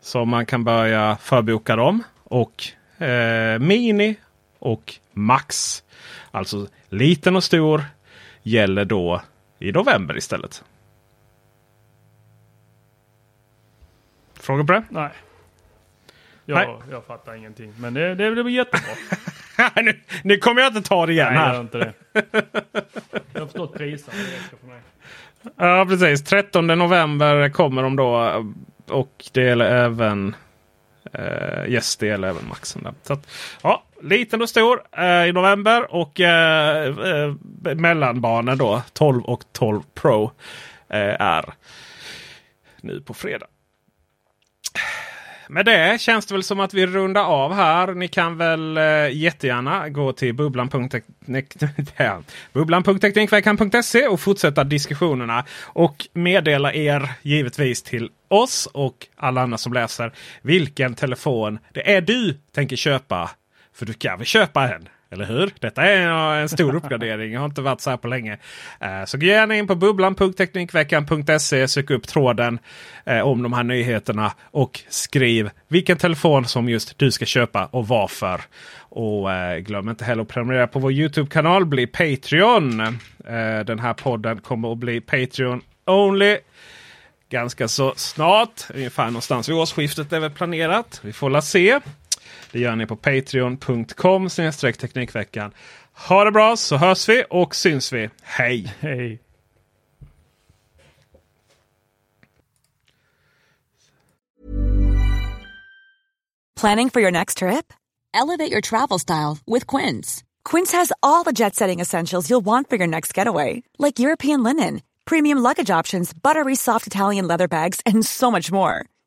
Som man kan börja förboka dem. Och eh, Mini och Max. Alltså liten och stor gäller då i november istället. Frågor på det? Nej. Jag, Nej. jag fattar ingenting. Men det, det, det blir jättebra. nu, nu kommer jag inte ta det igen Nej, här. gör inte det. Jag har förstått priserna. Ja, precis. 13 november kommer de då. Och det gäller även uh, yes, det gäller även Maxen. Där. Så att, ja, liten och stor uh, i november och eh, uh, uh, mellanbarnen då 12 och 12 Pro är nu på fredag. Med det känns det väl som att vi rundar av här. Ni kan väl eh, jättegärna gå till bubblan.teknikveckan.se och fortsätta diskussionerna. Och meddela er givetvis till oss och alla andra som läser vilken telefon det är du tänker köpa. För du kan väl köpa en? Eller hur? Detta är en stor uppgradering. Jag har inte varit så här på länge. Eh, så gå gärna in på bubblan.teknikveckan.se. Sök upp tråden eh, om de här nyheterna. Och skriv vilken telefon som just du ska köpa och varför. Och eh, glöm inte heller att prenumerera på vår Youtube-kanal. Bli Patreon. Den här podden kommer att bli Patreon Only ganska så snart. Ungefär någonstans vid årsskiftet är väl planerat. Vi får la se. Det gör ni på patreon.com teknikveckan. Ha det bra så hörs vi och syns vi. Hej! Hej! Planning for your next trip? Elevate your travel style with Quince. Quince has all the jet setting essentials you'll want for your next getaway. Like European linen, premium luggage options, buttery soft Italian leather bags and so much more.